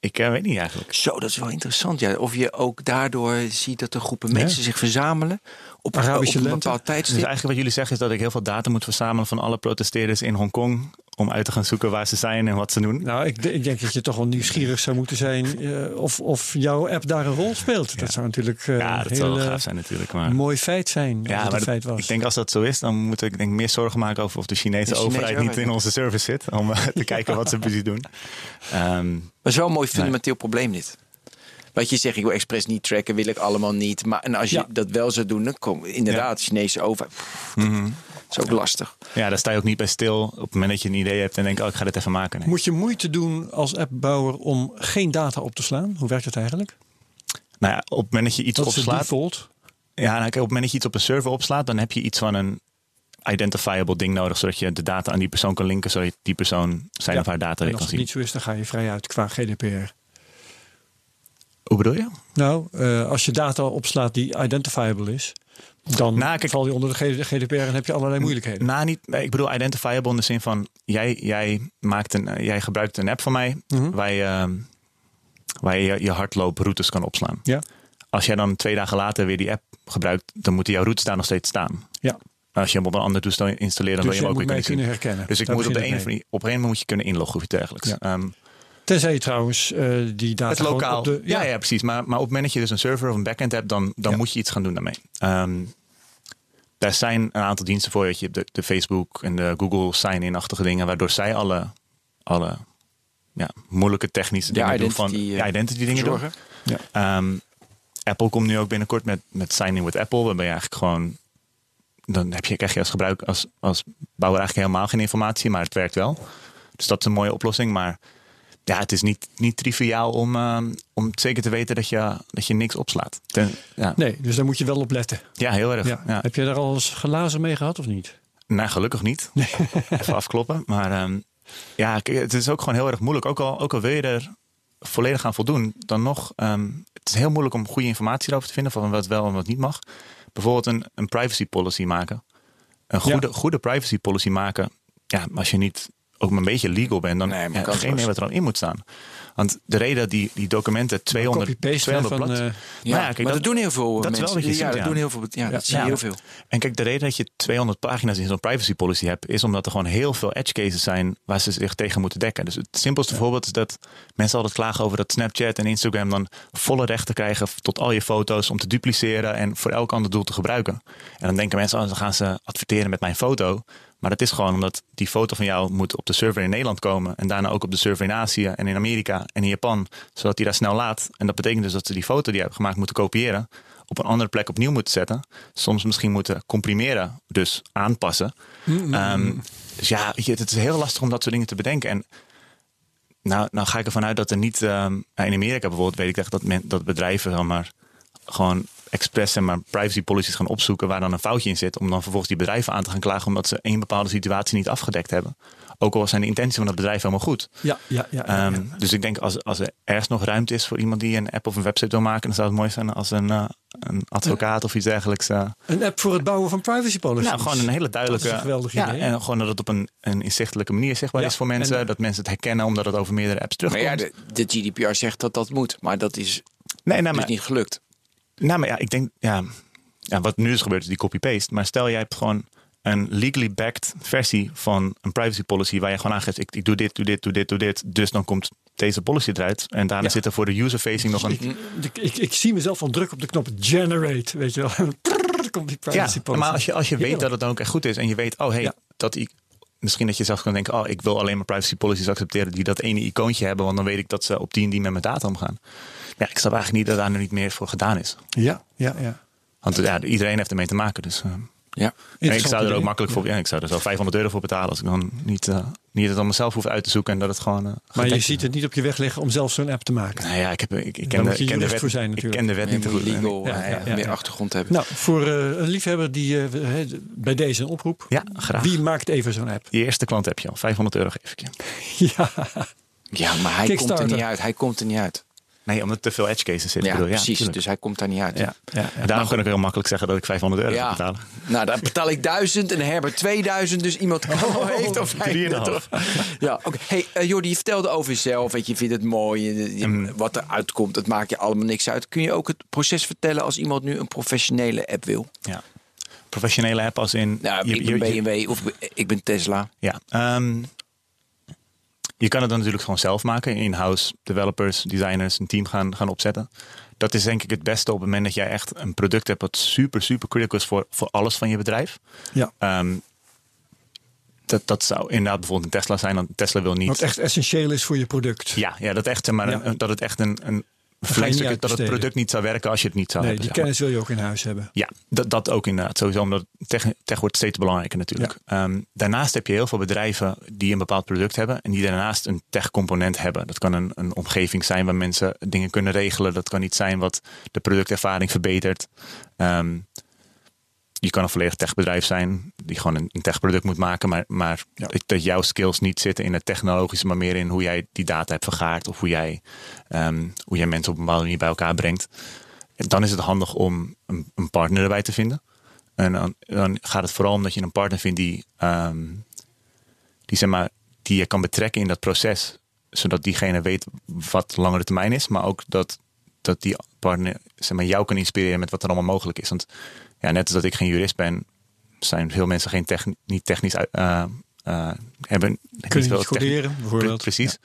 Ik eh, weet niet eigenlijk. Zo, dat is wel interessant. Ja. Of je ook daardoor ziet dat er groepen mensen zich verzamelen op, Arabische op een bepaald Dus tijdstip. eigenlijk wat jullie zeggen is dat ik heel veel data moet verzamelen van alle protesteerders in Hongkong. Om uit te gaan zoeken waar ze zijn en wat ze doen. Nou, ik, ik denk dat je toch wel nieuwsgierig zou moeten zijn eh, of, of jouw app daar een rol speelt. Dat zou natuurlijk eh, ja, dat zou wel heel gaaf zijn natuurlijk. Maar... mooi feit zijn. Ja, het maar dat- feit was. ik denk als dat zo is, dan moet ik denk ik meer zorgen maken over of de Chinese, De Chinese overheid niet in onze service zit. Om eh, te kijken wat ze precies doen. Ehm, Maar het is wel een mooi fundamenteel probleem dit. Wat je zegt, ik wil expres niet tracken, wil ik allemaal niet. Maar en als je Ja. dat wel zou doen, dan kom inderdaad, Chinese overheid. Mhm. Dat is ook lastig. ja, daar sta je ook niet bij stil. Op het moment dat je een idee hebt en denkt, oh, ik ga dit even maken. Nee. Moet je moeite doen als appbouwer om geen data op te slaan? Hoe werkt het eigenlijk? Nou ja, op het moment dat je iets Dat opslaat. Ja, nou, kijk, op het moment dat je iets op een server opslaat, dan heb je iets van een identifiable ding nodig, zodat je de data aan die persoon kan linken, zodat je die persoon zijn Ja. of haar data weer als kan het zien. niet zo is, dan ga je vrij uit qua GDPR. Hoe bedoel je? Nou, eh, als je data opslaat die identifiable is, dan Nou, kijk- val je onder de GDPR en heb je allerlei moeilijkheden. Nou, niet, ik bedoel identifiable in de zin van jij, jij, maakt een, eh, jij gebruikt een app van mij Mhm. waar je, ehm, waar je je hardlooproutes kan opslaan. Ja. Als jij dan twee dagen later weer die app gebruikt, dan moeten jouw routes daar nog steeds staan. Ja. Als je hem op een ander toestel installeert, dan Dus wil je hem ook weer kunnen herkennen. Dus ik moet op de een op een moment moet je kunnen inloggen of iets dergelijks. Ja. Ehm, Tenzij je trouwens eh, die data het gewoon lokaal. op de... ja. Ja, precies. Maar, maar op het moment dat je dus een server of een backend hebt, dan, dan Ja. moet je iets gaan doen daarmee. Ehm, daar zijn een aantal diensten voor. Dat je hebt de, de Facebook en de Google sign-in-achtige dingen, waardoor zij alle, alle ja, moeilijke technische Ja, dingen doen van identity, eh, ja, identity dingen doen. Zorgen. Ehm, Apple komt nu ook binnenkort met, met Sign In with Apple. Waarbij je eigenlijk gewoon. Dan heb je, krijg je als gebruik als, als bouwer eigenlijk helemaal geen informatie, maar het werkt wel. Dus dat is een mooie oplossing. Maar ja, het is niet, niet triviaal om, ehm, om zeker te weten dat je, dat je niks opslaat. Ten- ja. Nee, dus daar moet je wel op letten. ja, heel erg. Ja. Ja. Heb je daar al eens glazen mee gehad of niet? Nou, gelukkig niet. Even afkloppen. Maar ehm, ja, het is ook gewoon heel erg moeilijk. Ook al, ook al wil je er volledig aan voldoen, dan nog. ehm, het is heel moeilijk om goede informatie erover te vinden van wat wel en wat niet mag. Bijvoorbeeld een, een privacy policy maken. Een goede, goede privacy policy maken. Ja, als je niet ook maar een beetje legal bent, dan Nee, ja, geen idee wat er dan in moet staan. Want de reden dat die, die documenten 200, Copy-paste 200 van... blad, eh, Ja, ja, kijk, maar dat- dat, doen heel veel dat is mensen. wel wat je ja, ziet, dat ja. doen heel veel. Ja, dat zie je Ja. heel veel. En kijk, de reden dat je 200 pagina's in zo'n privacy policy hebt, is omdat er gewoon heel veel edge cases zijn waar ze zich tegen moeten dekken. Dus het simpelste voorbeeld is dat mensen altijd klagen over dat Snapchat en Instagram dan volle rechten krijgen tot al je foto's om te dupliceren en voor elk ander doel te gebruiken. En dan denken mensen, oh, dan gaan ze adverteren met mijn foto. Maar dat is gewoon omdat die foto van jou moet op de server in Nederland komen. En daarna ook op de server in Azië en in Amerika en in Japan. Zodat die daar snel laat. En dat betekent dus dat ze die foto die je hebt gemaakt moeten kopiëren. Op een andere plek opnieuw moeten zetten. Soms misschien moeten comprimeren. Dus aanpassen. Ehm, dus ja, het is heel lastig om dat soort dingen te bedenken. En nou, nou ga ik ervan uit dat er niet... ehm, in Amerika bijvoorbeeld weet ik echt dat, men, dat bedrijven dan maar gewoon expres en maar privacy policies gaan opzoeken waar dan een foutje in zit. Om dan vervolgens die bedrijven aan te gaan klagen omdat ze één bepaalde situatie niet afgedekt hebben. Ook al zijn de intenties van het bedrijf helemaal goed. Ja, ja, ja. ja, Ehm, ja. Dus ik denk als, als er ergens nog ruimte is voor iemand die een app of een website wil maken, dan zou het mooi zijn als een, eh, een advocaat of iets dergelijks. eh, Een app voor het bouwen van privacy policies. nou, gewoon een hele duidelijke. Dat is een geweldig ja, idee. En gewoon dat het op een, een inzichtelijke manier zichtbaar Ja, is voor mensen. en- dat mensen het herkennen omdat het over meerdere apps Maar terugkomt. ja, de, de GDPR zegt dat dat moet. Maar dat is nee, nou, dus maar, niet gelukt. Nou, maar ja, ik denk, ja, ja, wat nu is gebeurd is die copy-paste. Maar stel jij hebt gewoon een legally backed versie van een privacy policy waar je gewoon aangeeft, ik, ik doe dit, doe dit, doe dit, doe dit. Dus dan komt deze policy eruit. En daarna Ja. zit er voor de user-facing nog een... Ik, ik, ik zie mezelf al druk op de knop generate, weet je wel. Komt die Ja, privacy policy. maar als je, als je weet dat het dan ook echt goed is en je weet, oh hey, Ja. dat ik, misschien dat je zelfs kan denken, oh ik wil alleen maar privacy policies accepteren die dat ene icoontje hebben, want dan weet ik dat ze op die en die met mijn data omgaan. Ja, ik snap eigenlijk niet dat daar nu niet meer voor gedaan is. Ja, ja, ja. Want ja, iedereen heeft ermee te maken. Dus, eh, Ja. en ik zou er ook makkelijk voor, ja, ik zou er zo 500 euro voor betalen als ik dan niet, eh, niet het allemaal zelf hoef uit te zoeken en dat het gewoon. eh, Maar je ziet het niet op je weg liggen om zelf zo'n app te maken. Nou ja, ik, heb, ik, ik ken, de, ik ken de wet, voor zijn ik natuurlijk. ken de wet Je niet goed. Ik- legal Ja, ja, ja, meer achtergrond hebben. Nou, voor eh, een liefhebber die eh, hè, bij deze een oproep. Ja, graag. Wie maakt even zo'n app? Je eerste klant heb je al. 500 euro geef ik je. Ja, ja, maar hij komt er niet uit. Hij komt er niet uit. Nee, omdat te veel edge cases zitten. Ja, bedoel, precies. dus hij komt daar niet uit. Ja. En daarom kan ik heel makkelijk zeggen dat ik 500 euro Ja. betalen. Nou, dan betaal ik 1000 en Herbert 2000. Dus iemand heeft of hij drieënhalf. Ja, oké. Hey, eh, Jordi, je vertelde over jezelf. Weet je, je vindt het mooi. je- je- Mm. Wat er uitkomt, het maakt je allemaal niks uit. Kun je ook het proces vertellen als iemand nu een professionele app wil? Ja. Professionele app als in... Nou, je- ik ben BMW of ik ben Tesla. Ja. ehm, je kan het dan natuurlijk gewoon zelf maken. In-house developers, designers, een team gaan, gaan opzetten. Dat is denk ik het beste op het moment dat jij echt een product hebt... wat super, super critical is voor, voor alles van je bedrijf. ja. Ehm, dat, dat zou inderdaad bijvoorbeeld een Tesla zijn. Want Tesla wil niet... Wat echt essentieel is voor je product. Ja, ja dat, echt, maar, Ja. een- dat het echt een, een verlengstuk is. Dat het product niet zou werken als je het niet zou Nee, hebben. die maar. kennis wil je ook in huis hebben. Ja, dat, dat ook inderdaad. Sowieso, omdat tech, tech wordt steeds belangrijker natuurlijk. Ehm, daarnaast heb je heel veel bedrijven die een bepaald product hebben en die daarnaast een tech-component hebben. Dat kan een, een omgeving zijn waar mensen dingen kunnen regelen. Dat kan iets zijn wat de productervaring verbetert. Ehm, je kan een volledig techbedrijf zijn die gewoon een, een techproduct moet maken, maar, maar Ja. dat, jouw skills niet zitten in het technologische, maar meer in hoe jij die data hebt vergaard of hoe jij, ehm, hoe jij mensen op een bepaalde manier bij elkaar brengt. En dan is het handig om een, een partner erbij te vinden. En dan, dan gaat het vooral om dat je een partner vindt die, ehm, die, zeg maar, die je kan betrekken in dat proces. Zodat diegene weet wat langere termijn is. Maar ook dat, dat die partner zeg maar, jou kan inspireren met wat er allemaal mogelijk is. Want ja, net als dat ik geen jurist ben, zijn veel mensen geen techni- niet technisch eh, eh, hebben. Kun je veel niet coderen, bijvoorbeeld. Precies.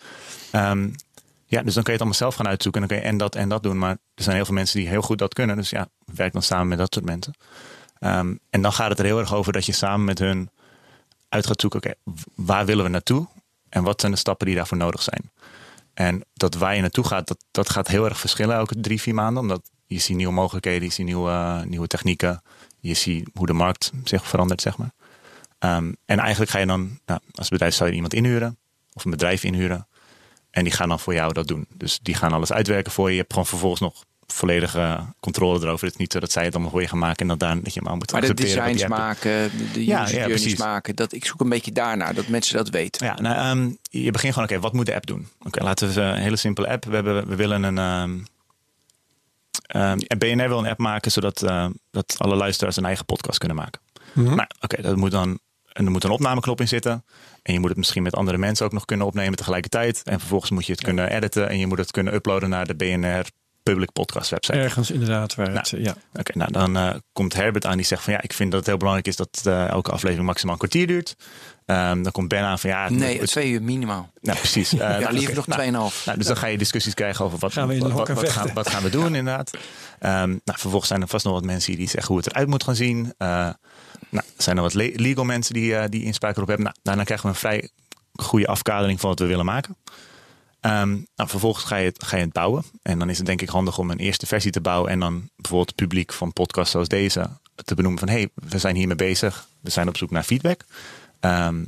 Ja. ja, dus dan kun je het allemaal zelf gaan uitzoeken. En dan kun je en dat en dat doen. Maar er zijn heel veel mensen die heel goed dat kunnen. Dus ja, werk dan samen met dat soort mensen. Ehm, en dan gaat het er heel erg over dat je samen met hun uit gaat zoeken. Oké, waar willen we naartoe? En wat zijn de stappen die daarvoor nodig zijn? En dat waar je naartoe gaat, dat, dat gaat heel erg verschillen elke drie, vier maanden. Omdat je ziet nieuwe mogelijkheden, je ziet nieuwe, eh, nieuwe technieken. Je ziet hoe de markt zich verandert, zeg maar. Ehm, en eigenlijk ga je dan, nou, als bedrijf zou je iemand inhuren. Of een bedrijf inhuren. En die gaan dan voor jou dat doen. Dus die gaan alles uitwerken voor je. Je hebt gewoon vervolgens nog volledige controle erover. Het is niet zo dat zij het allemaal voor je gaan maken. En dat, daar, dat je maar moet Maar de accepteren. wat designs die app maken, de, de Ja, user ja, journeys precies. maken. Dat, ik zoek een beetje daarnaar, dat mensen dat weten. Ja, nou, ehm, je begint gewoon, oké, wat moet de app doen? Oké, laten we een hele simpele app. We, hebben, we willen een. Ehm ehm, BNR wil een app maken zodat eh, dat alle luisteraars een eigen podcast kunnen maken. Mhm. Nou, oké, dat moet dan. En er moet een opnameknop in zitten. En je moet het misschien met andere mensen ook nog kunnen opnemen tegelijkertijd. En vervolgens moet je het kunnen editen. En je moet het kunnen uploaden naar de BNR Public Podcast website. Ergens inderdaad waar het, Nou, ja. Oké, nou dan eh, komt Herbert aan die zegt van ja, ik vind dat het heel belangrijk is dat eh, elke aflevering maximaal een kwartier duurt. Ehm, dan komt Ben aan van ja, het- Nee, het- twee uur minimaal. nou precies. Eh, Ja, nou, liever nog nou, 2,5. nou, dus dan ga je discussies krijgen over wat, Gaan we wat, gaan, wat gaan we doen inderdaad. Ehm, nou, vervolgens zijn er vast nog wat mensen die zeggen hoe het eruit moet gaan zien. Eh, nou, zijn er wat le- legal mensen die, eh, die inspraak erop hebben. Nou, daarna krijgen we een vrij goede afkadering van wat we willen maken. Ehm, nou, vervolgens ga je, het, ga je het bouwen. En dan is het denk ik handig om een eerste versie te bouwen. En dan bijvoorbeeld het publiek van podcasts zoals deze te benoemen van... hé, hey, we zijn hiermee bezig. We zijn op zoek naar feedback. Ehm,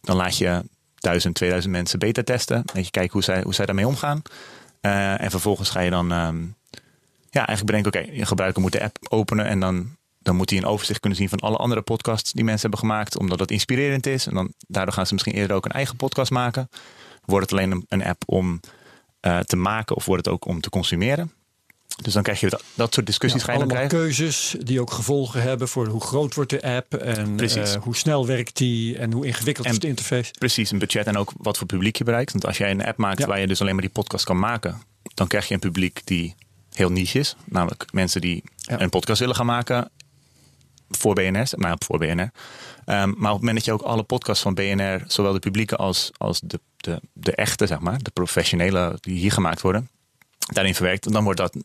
dan laat je 1000, 2000 mensen beta testen. Een beetje kijken hoe zij, hoe zij daarmee omgaan. Eh, en vervolgens ga je dan ehm, ja, eigenlijk bedenken, oké, je gebruiker moet de app openen en dan, dan moet hij een overzicht kunnen zien van alle andere podcasts die mensen hebben gemaakt, omdat dat inspirerend is. En dan daardoor gaan ze misschien eerder ook een eigen podcast maken. Wordt het alleen een, een app om eh, te maken of wordt het ook om te consumeren? Dus dan krijg je dat, dat soort discussies ga je dan allemaal krijgen. keuzes die ook gevolgen hebben voor hoe groot wordt de app en eh, hoe snel werkt die en hoe ingewikkeld En- is de interface. Precies, een budget en ook wat voor publiek je bereikt. Want als jij een app maakt Ja. waar je dus alleen maar die podcast kan maken, dan krijg je een publiek die heel niche is. Namelijk mensen die Ja. een podcast willen gaan maken voor BNR. Nou, voor BNR. Ehm, maar op het moment dat je ook alle podcasts van BNR, zowel de publieke als, als de, de, de echte, zeg maar, de professionele die hier gemaakt worden, daarin verwerkt, dan wordt dat,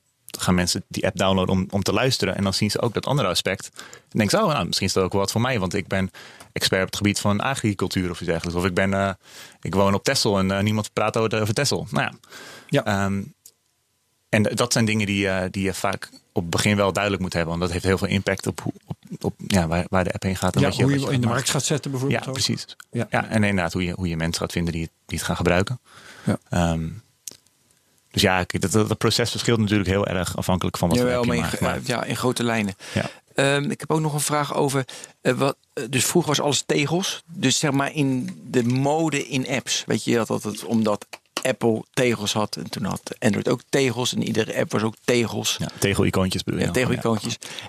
gaan mensen die app downloaden om, om te luisteren. En dan zien ze ook dat andere aspect. En denken ze, oh, nou, misschien is dat ook wel wat voor mij, want ik ben expert op het gebied van agricultuur of iets dergelijks. Of ik ben, eh, ik woon op Texel en eh, niemand praat over, over Texel. Nou ja. Ja. Ehm, en dat zijn dingen die, eh, die je vaak op het begin wel duidelijk moet hebben. Want dat heeft heel veel impact op, hoe- op, op ja, waar, waar de app heen gaat. En Ja, wat je, hoe wat je je in de markt gaat zetten bijvoorbeeld. Ja, ook. precies. Ja. Ja. en inderdaad hoe je, hoe je mensen gaat vinden die het, die het gaan gebruiken. Ja. Ehm, dus ja, kijk, dat, dat, dat proces verschilt natuurlijk heel erg afhankelijk van wat Jawel, je maakt. Maar, ja, in grote lijnen. ja. Ehm, ik heb ook nog een vraag over. eh, wat, eh, dus vroeger was alles tegels. Dus zeg maar in de mode in apps. Weet je, had altijd omdat Apple tegels had. En toen had Android ook tegels. En iedere app was ook tegels. ja, tegel-icoontjes bedoel je Ja.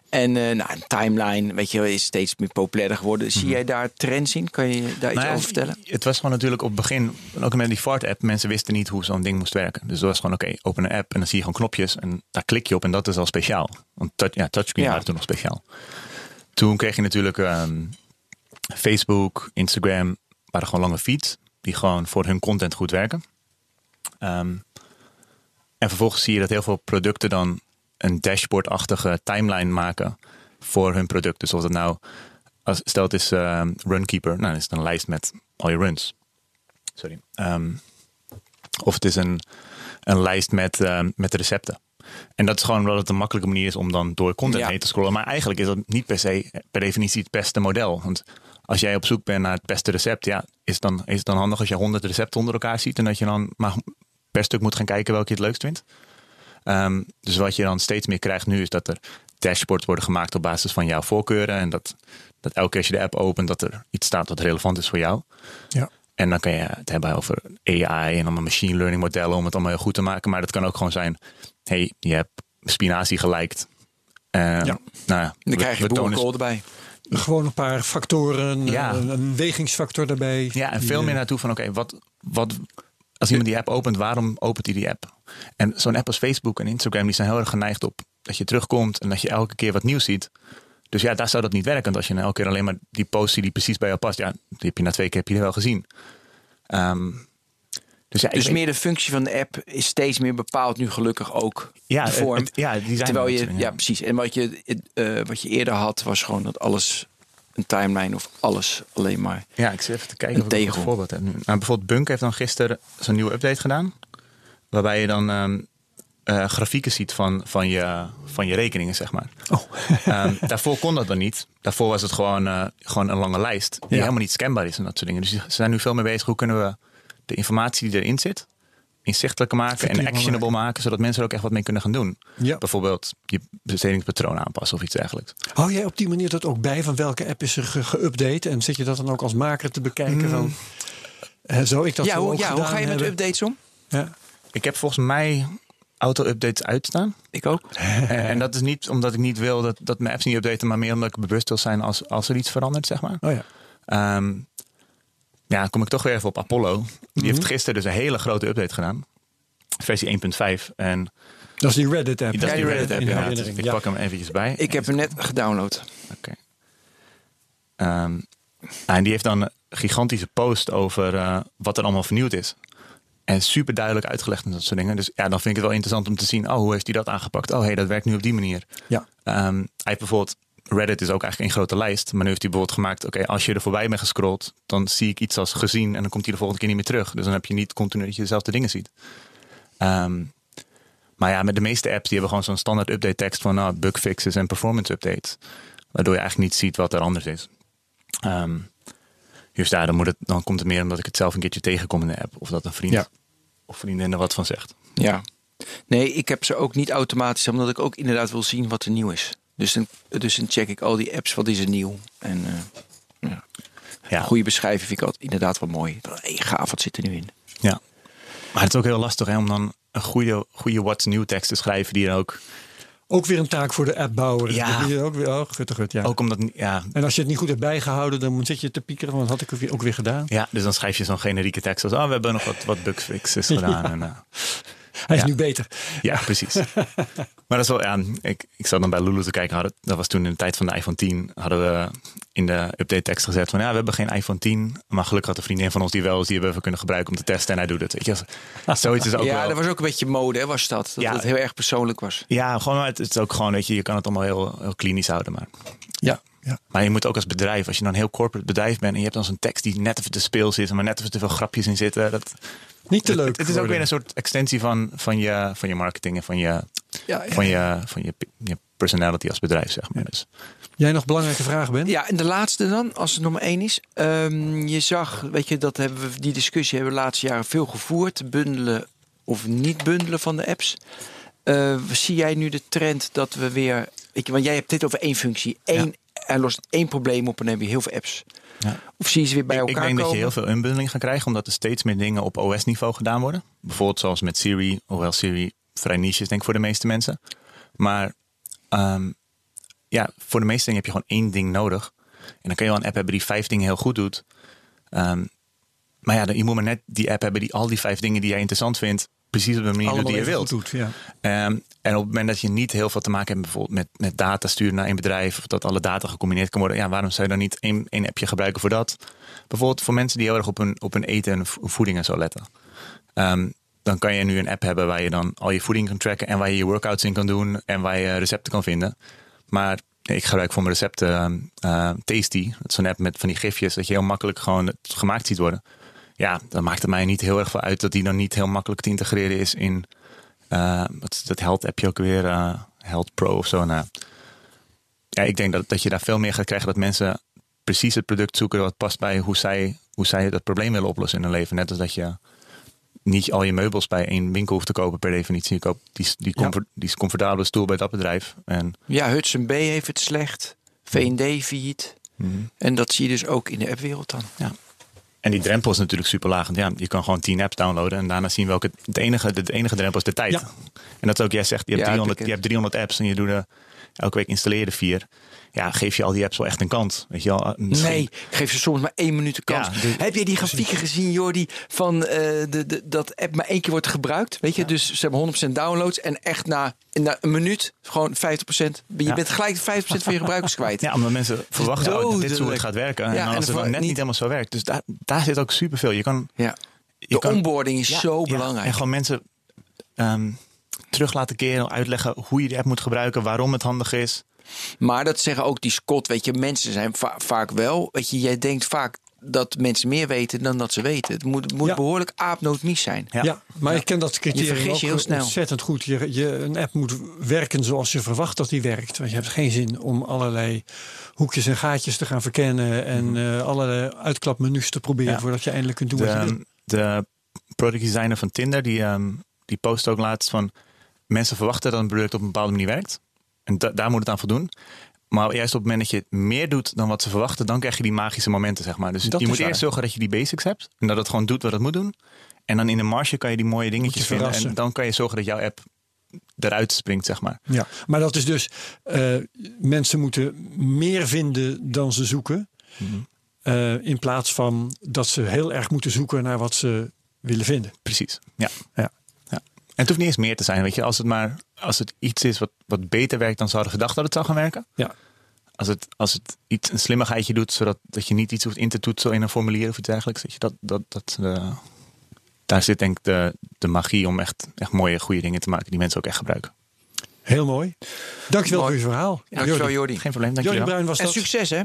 En eh nou, een timeline, weet je, is steeds meer populairder geworden. Zie jij daar trends in? Kan je daar iets Mhm. Nou over vertellen? Het was gewoon natuurlijk op het begin, ook met die Fart-app, mensen wisten niet hoe zo'n ding moest werken. Dus dat was gewoon, oké, open een app en dan zie je gewoon knopjes en daar klik je op en dat is al speciaal. Want touch, ja, touchscreen Ja. waren toen nog speciaal. Toen kreeg je natuurlijk ehm, Facebook, Instagram, waren gewoon lange feeds die gewoon voor hun content goed werken. Ehm, en vervolgens zie je dat heel veel producten dan een dashboard-achtige timeline maken voor hun product. Dus of het nou, als, stel het is ehm, Runkeeper, nou dan is het een lijst met al je runs. Sorry. Ehm, of het is een, een lijst met, met recepten. En dat is gewoon omdat het een makkelijke manier is om dan door content Ja. heen te scrollen. Maar eigenlijk is dat niet per se per definitie het beste model. Want als jij op zoek bent naar het beste recept, ja, is het dan, is het dan handig als je honderd recepten onder elkaar ziet en dat je dan maar per stuk moet gaan kijken welke je het leukst vindt. Ehm, dus wat je dan steeds meer krijgt nu is dat er dashboards worden gemaakt op basis van jouw voorkeuren. En dat, dat elke keer als je de app opent, dat er iets staat wat relevant is voor jou. Ja. En dan kan je het hebben over AI en allemaal machine learning modellen om het allemaal heel goed te maken. Maar dat kan ook gewoon zijn, hey, je hebt spinazie geliked. Eh, Ja. Nou ja, Dan we- krijg je boerenkool erbij. Gewoon een paar factoren, Ja. een, een wegingsfactor daarbij. Ja, en veel meer naartoe van, oké, wat, wat, als iemand die app opent, waarom opent hij die app? En zo'n app als Facebook en Instagram, die zijn heel erg geneigd op dat je terugkomt en dat je elke keer wat nieuws ziet. Dus ja, daar zou dat niet werken. Want als je nou elke keer alleen maar die post die precies bij jou past, ja, die heb je na twee keer heb je die wel gezien. Ehm, dus ja, Dus weet- meer de functie van de app is steeds meer bepaald nu gelukkig ook ja, de vorm. het- ja, die zijn Terwijl er je, ja. precies. En wat je, eh, wat je eerder had, was gewoon dat alles een timeline of alles alleen maar. Ja, ik zit even te kijken Een of ik tegel. een voorbeeld heb nu. Nou, bijvoorbeeld Bunk heeft dan gisteren zo'n nieuwe update gedaan. Waarbij je dan ehm, eh, grafieken ziet van, van, je, van je rekeningen, zeg maar. Oh. Ehm, daarvoor kon dat dan niet. Daarvoor was het gewoon, eh, gewoon een lange lijst. Die Ja. helemaal niet scanbaar is en dat soort dingen. Dus ze zijn nu veel meer bezig. Hoe kunnen we de informatie die erin zit... inzichtelijker maken en actionable maken. Zodat mensen er ook echt wat mee kunnen gaan doen. Ja. Bijvoorbeeld je bestedingspatroon aanpassen of iets dergelijks. Hou jij op die manier dat ook bij van welke app is er ge- geüpdate? En zit je dat dan ook als maker te bekijken? Van, eh, zou ik dat ja, zo hoe, ook ja, hoe ga je met hebben? updates om? Ja. Ik heb volgens mij auto-updates uitstaan. Ik ook. En, en dat is niet omdat ik niet wil dat, dat mijn apps niet updaten, maar meer omdat ik bewust wil zijn als, als er iets verandert, zeg maar. Oh ja. Ehm, ja, dan kom ik toch weer even op Apollo. Die heeft gisteren dus een hele grote update gedaan. Versie 1.5. En Dat is die Reddit app. dat is Ja, die die Reddit Reddit app, in ja. Dus ik pak hem eventjes bij. Ik heb hem net gedownload. Oké. Ehm, en die heeft dan een gigantische post over eh, wat er allemaal vernieuwd is. En super duidelijk uitgelegd en dat soort dingen. Dus ja, dan vind ik het wel interessant om te zien. Oh, hoe heeft hij dat aangepakt? Oh, hey, dat werkt nu op die manier. Ja. Ehm, hij heeft bijvoorbeeld, Reddit is ook eigenlijk een grote lijst. Maar nu heeft hij bijvoorbeeld gemaakt, oké, als je er voorbij bent gescrolld, dan zie ik iets als gezien en dan komt hij de volgende keer niet meer terug. Dus dan heb je niet continu dat je dezelfde dingen ziet. Ehm, maar ja, met de meeste apps, die hebben gewoon zo'n standaard update tekst van nou, bugfixes en performance updates. Waardoor je eigenlijk niet ziet wat er anders is. Ehm, Dus ja, dan, moet het, dan komt het meer omdat ik het zelf een keertje tegenkom in de app. Of dat een vriend Ja. of vriendin er wat van zegt. Ja. Nee, ik heb ze ook niet automatisch, omdat ik ook inderdaad wil zien wat er nieuw is. Dus dan, dus dan check ik al die apps, wat is er nieuw. En eh, ja. Ja, goede beschrijving vind ik altijd inderdaad wel mooi. Hey, gaaf, wat zit er nu in? ja. Maar het is ook heel lastig hè, om dan een goede, goede what's new tekst te schrijven die dan ook... Ook weer een taak voor de appbouwer. Ja. Dat is ook weer, oh, gut, gut, ja. Ook omdat, ja, En als je het niet goed hebt bijgehouden, dan zit je te piekeren. Want dat had ik ook weer, ook weer gedaan. ja, dus dan schrijf je zo'n generieke tekst als... Oh, we hebben nog wat, wat bugfixes gedaan. En, eh, Hij is nu beter. Ja, precies. maar dat is wel, ja, ik, ik zat dan bij Lulu te kijken. Hadden, dat was toen in de tijd van de iPhone 10. Hadden we in de update tekst gezet van ja, we hebben geen iPhone 10. Maar gelukkig had een vriendin van ons die wel is, die hebben we kunnen gebruiken om te testen. En hij doet het. Weet je, zoiets is ook ja, wel. dat was ook een beetje mode, hè, was dat. Dat Ja. het heel erg persoonlijk was. Ja, gewoon, het is ook gewoon, weet je, je kan het allemaal heel, heel klinisch houden. Maar, Ja. Ja. maar je moet ook als bedrijf, als je dan een heel corporate bedrijf bent en je hebt dan zo'n tekst die net even te speel zit, maar net even te veel grapjes in zitten. Dat, Niet te leuk. Het, het is ook weer een soort extensie van, van, je, van je marketing en van je, Ja, ja. van je, van je, je personality als bedrijf, zeg maar. Dus. Jij nog belangrijke vragen, Ben? Ja, en de laatste dan, als het nummer één is. Ehm, je zag, weet je, dat hebben we, die discussie hebben we de laatste jaren veel gevoerd. Bundelen of niet bundelen van de apps. Eh, zie jij nu de trend dat we weer... Weet je, want jij hebt dit over één functie. Eén, Er lost één probleem op en dan heb je heel veel apps. Ja. Of zie je ze weer bij Ik- elkaar ik denk komen? dat je heel veel unbundling gaat krijgen, omdat er steeds meer dingen op OS-niveau gedaan worden. Bijvoorbeeld zoals met Siri, hoewel Siri vrij niche is, denk ik, voor de meeste mensen. Maar ehm, ja, voor de meeste dingen heb je gewoon één ding nodig. En dan kan je wel een app hebben die vijf dingen heel goed doet. Ehm, maar ja, dan- je moet maar net die app hebben die al die vijf dingen die jij interessant vindt, precies op de manier doet die je wilt. doet. Ja. Ehm, en op het moment dat je niet heel veel te maken hebt bijvoorbeeld met, met data sturen naar een bedrijf, of dat alle data gecombineerd kan worden, ja, waarom zou je dan niet één, één appje gebruiken voor dat? Bijvoorbeeld voor mensen die heel erg op hun, op hun eten en vo- voeding en zo letten. Ehm, dan kan je nu een app hebben waar je dan al je voeding kan tracken en waar je je workouts in kan doen en waar je recepten kan vinden. Maar ik gebruik voor mijn recepten ehm, eh, Tasty. Dat is zo'n app met van die gifjes dat je heel makkelijk gewoon gemaakt ziet worden. Ja, dan maakt het mij niet heel erg veel uit dat die dan niet heel makkelijk te integreren is in eh, wat is dat Health appje ook weer, eh, Health Pro of zo. Nou, ja, ik denk dat, dat je daar veel meer gaat krijgen dat mensen precies het product zoeken wat past bij hoe zij, hoe zij dat probleem willen oplossen in hun leven. Net als dat je niet al je meubels bij één winkel hoeft te kopen per definitie. Je koopt die, die, Ja. comfort, die comfortabele stoel bij dat bedrijf. En Ja, Hudson B heeft het slecht. V&D failliet. Mhm. En dat zie je dus ook in de appwereld dan. En die drempel is natuurlijk super laag. Want ja, je kan gewoon 10 apps downloaden en daarna zien welke. Het enige, de enige drempel is de tijd. Ja. En dat is ook, jij zegt, je hebt, Ja, 300, bekend. je hebt 300 apps en je doet er elke week er vier. Ja, geef je al die apps wel echt een kans. Weet je wel? Misschien- Nee, geef ze soms maar één minuut de kans. Ja, de- Heb jij die grafieken gezien, Jordi, van eh, de, de, dat app maar één keer wordt gebruikt? Weet je, dus ze hebben 100% downloads en echt na, na een minuut gewoon 50%. Je Ja. bent gelijk 50% van je gebruikers kwijt. Ja, omdat mensen verwachten ook dat dit zo dodelijk. het gaat werken. En en dan als het dan net niet- niet helemaal zo werkt. Dus daar, daar zit ook superveel. Je kan, Ja. je De kan, onboarding is zo belangrijk. En gewoon mensen ehm, terug laten keren, uitleggen hoe je die app moet gebruiken, waarom het handig is. Maar dat zeggen ook die Scott, weet je, mensen zijn va- vaak wel. Weet je, jij denkt vaak dat mensen meer weten dan dat ze weten. Het moet, moet Ja. behoorlijk aapnootmies zijn. Ja. Ja, maar ik ken dat criterium vergis ook je heel snel. ontzettend goed. Je, je, een app moet werken zoals je verwacht dat die werkt. Want je hebt geen zin om allerlei hoekjes en gaatjes te gaan verkennen... en eh, allerlei uitklapmenu's te proberen... Ja. voordat je eindelijk kunt doen wat je wil. De, de product designer van Tinder, die, ehm, die post ook laatst van... mensen verwachten dat een product op een bepaalde manier werkt. En da- daar moet het aan voldoen. Maar juist op het moment dat je meer doet dan wat ze verwachten... dan krijg je die magische momenten, zeg maar. Dus Dat je moet waar. eerst zorgen dat je die basics hebt. En dat het gewoon doet wat het moet doen. En dan in de marge kan je die mooie dingetjes je vinden. En dan kan je zorgen dat jouw app eruit springt, zeg maar. Ja, maar dat is dus... eh, mensen moeten meer vinden dan ze zoeken... Mhm. eh, in plaats van dat ze heel erg moeten zoeken naar wat ze willen vinden. Precies, ja. Ja. ja. En het hoeft niet eens meer te zijn, weet je. Als het maar als het iets is wat, wat beter werkt dan ze hadden gedacht dat het zou gaan werken. Ja. Als het, als het iets, een slimmigheidje doet, zodat dat je niet iets hoeft in te toetsen in een formulier of iets dergelijks. Je, dat, dat, dat, eh, daar zit denk ik de, de magie om echt, echt mooie, goede dingen te maken die mensen ook echt gebruiken. Heel mooi. Dankjewel Mooi. voor je verhaal. Dankjewel, Jordi. Jordi. Geen probleem, Jordi dankjewel. Bruin was En dat. succes, hè?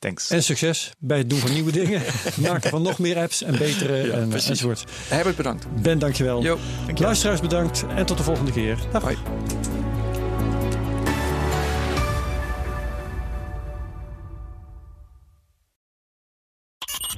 Thanks. En succes bij het doen van nieuwe dingen. Maken van nog meer apps en betere en, enzovoort. Herbert, bedankt. Ben, dankjewel. Jo. Luisteraars bedankt en tot de volgende keer. Dag. Hoi.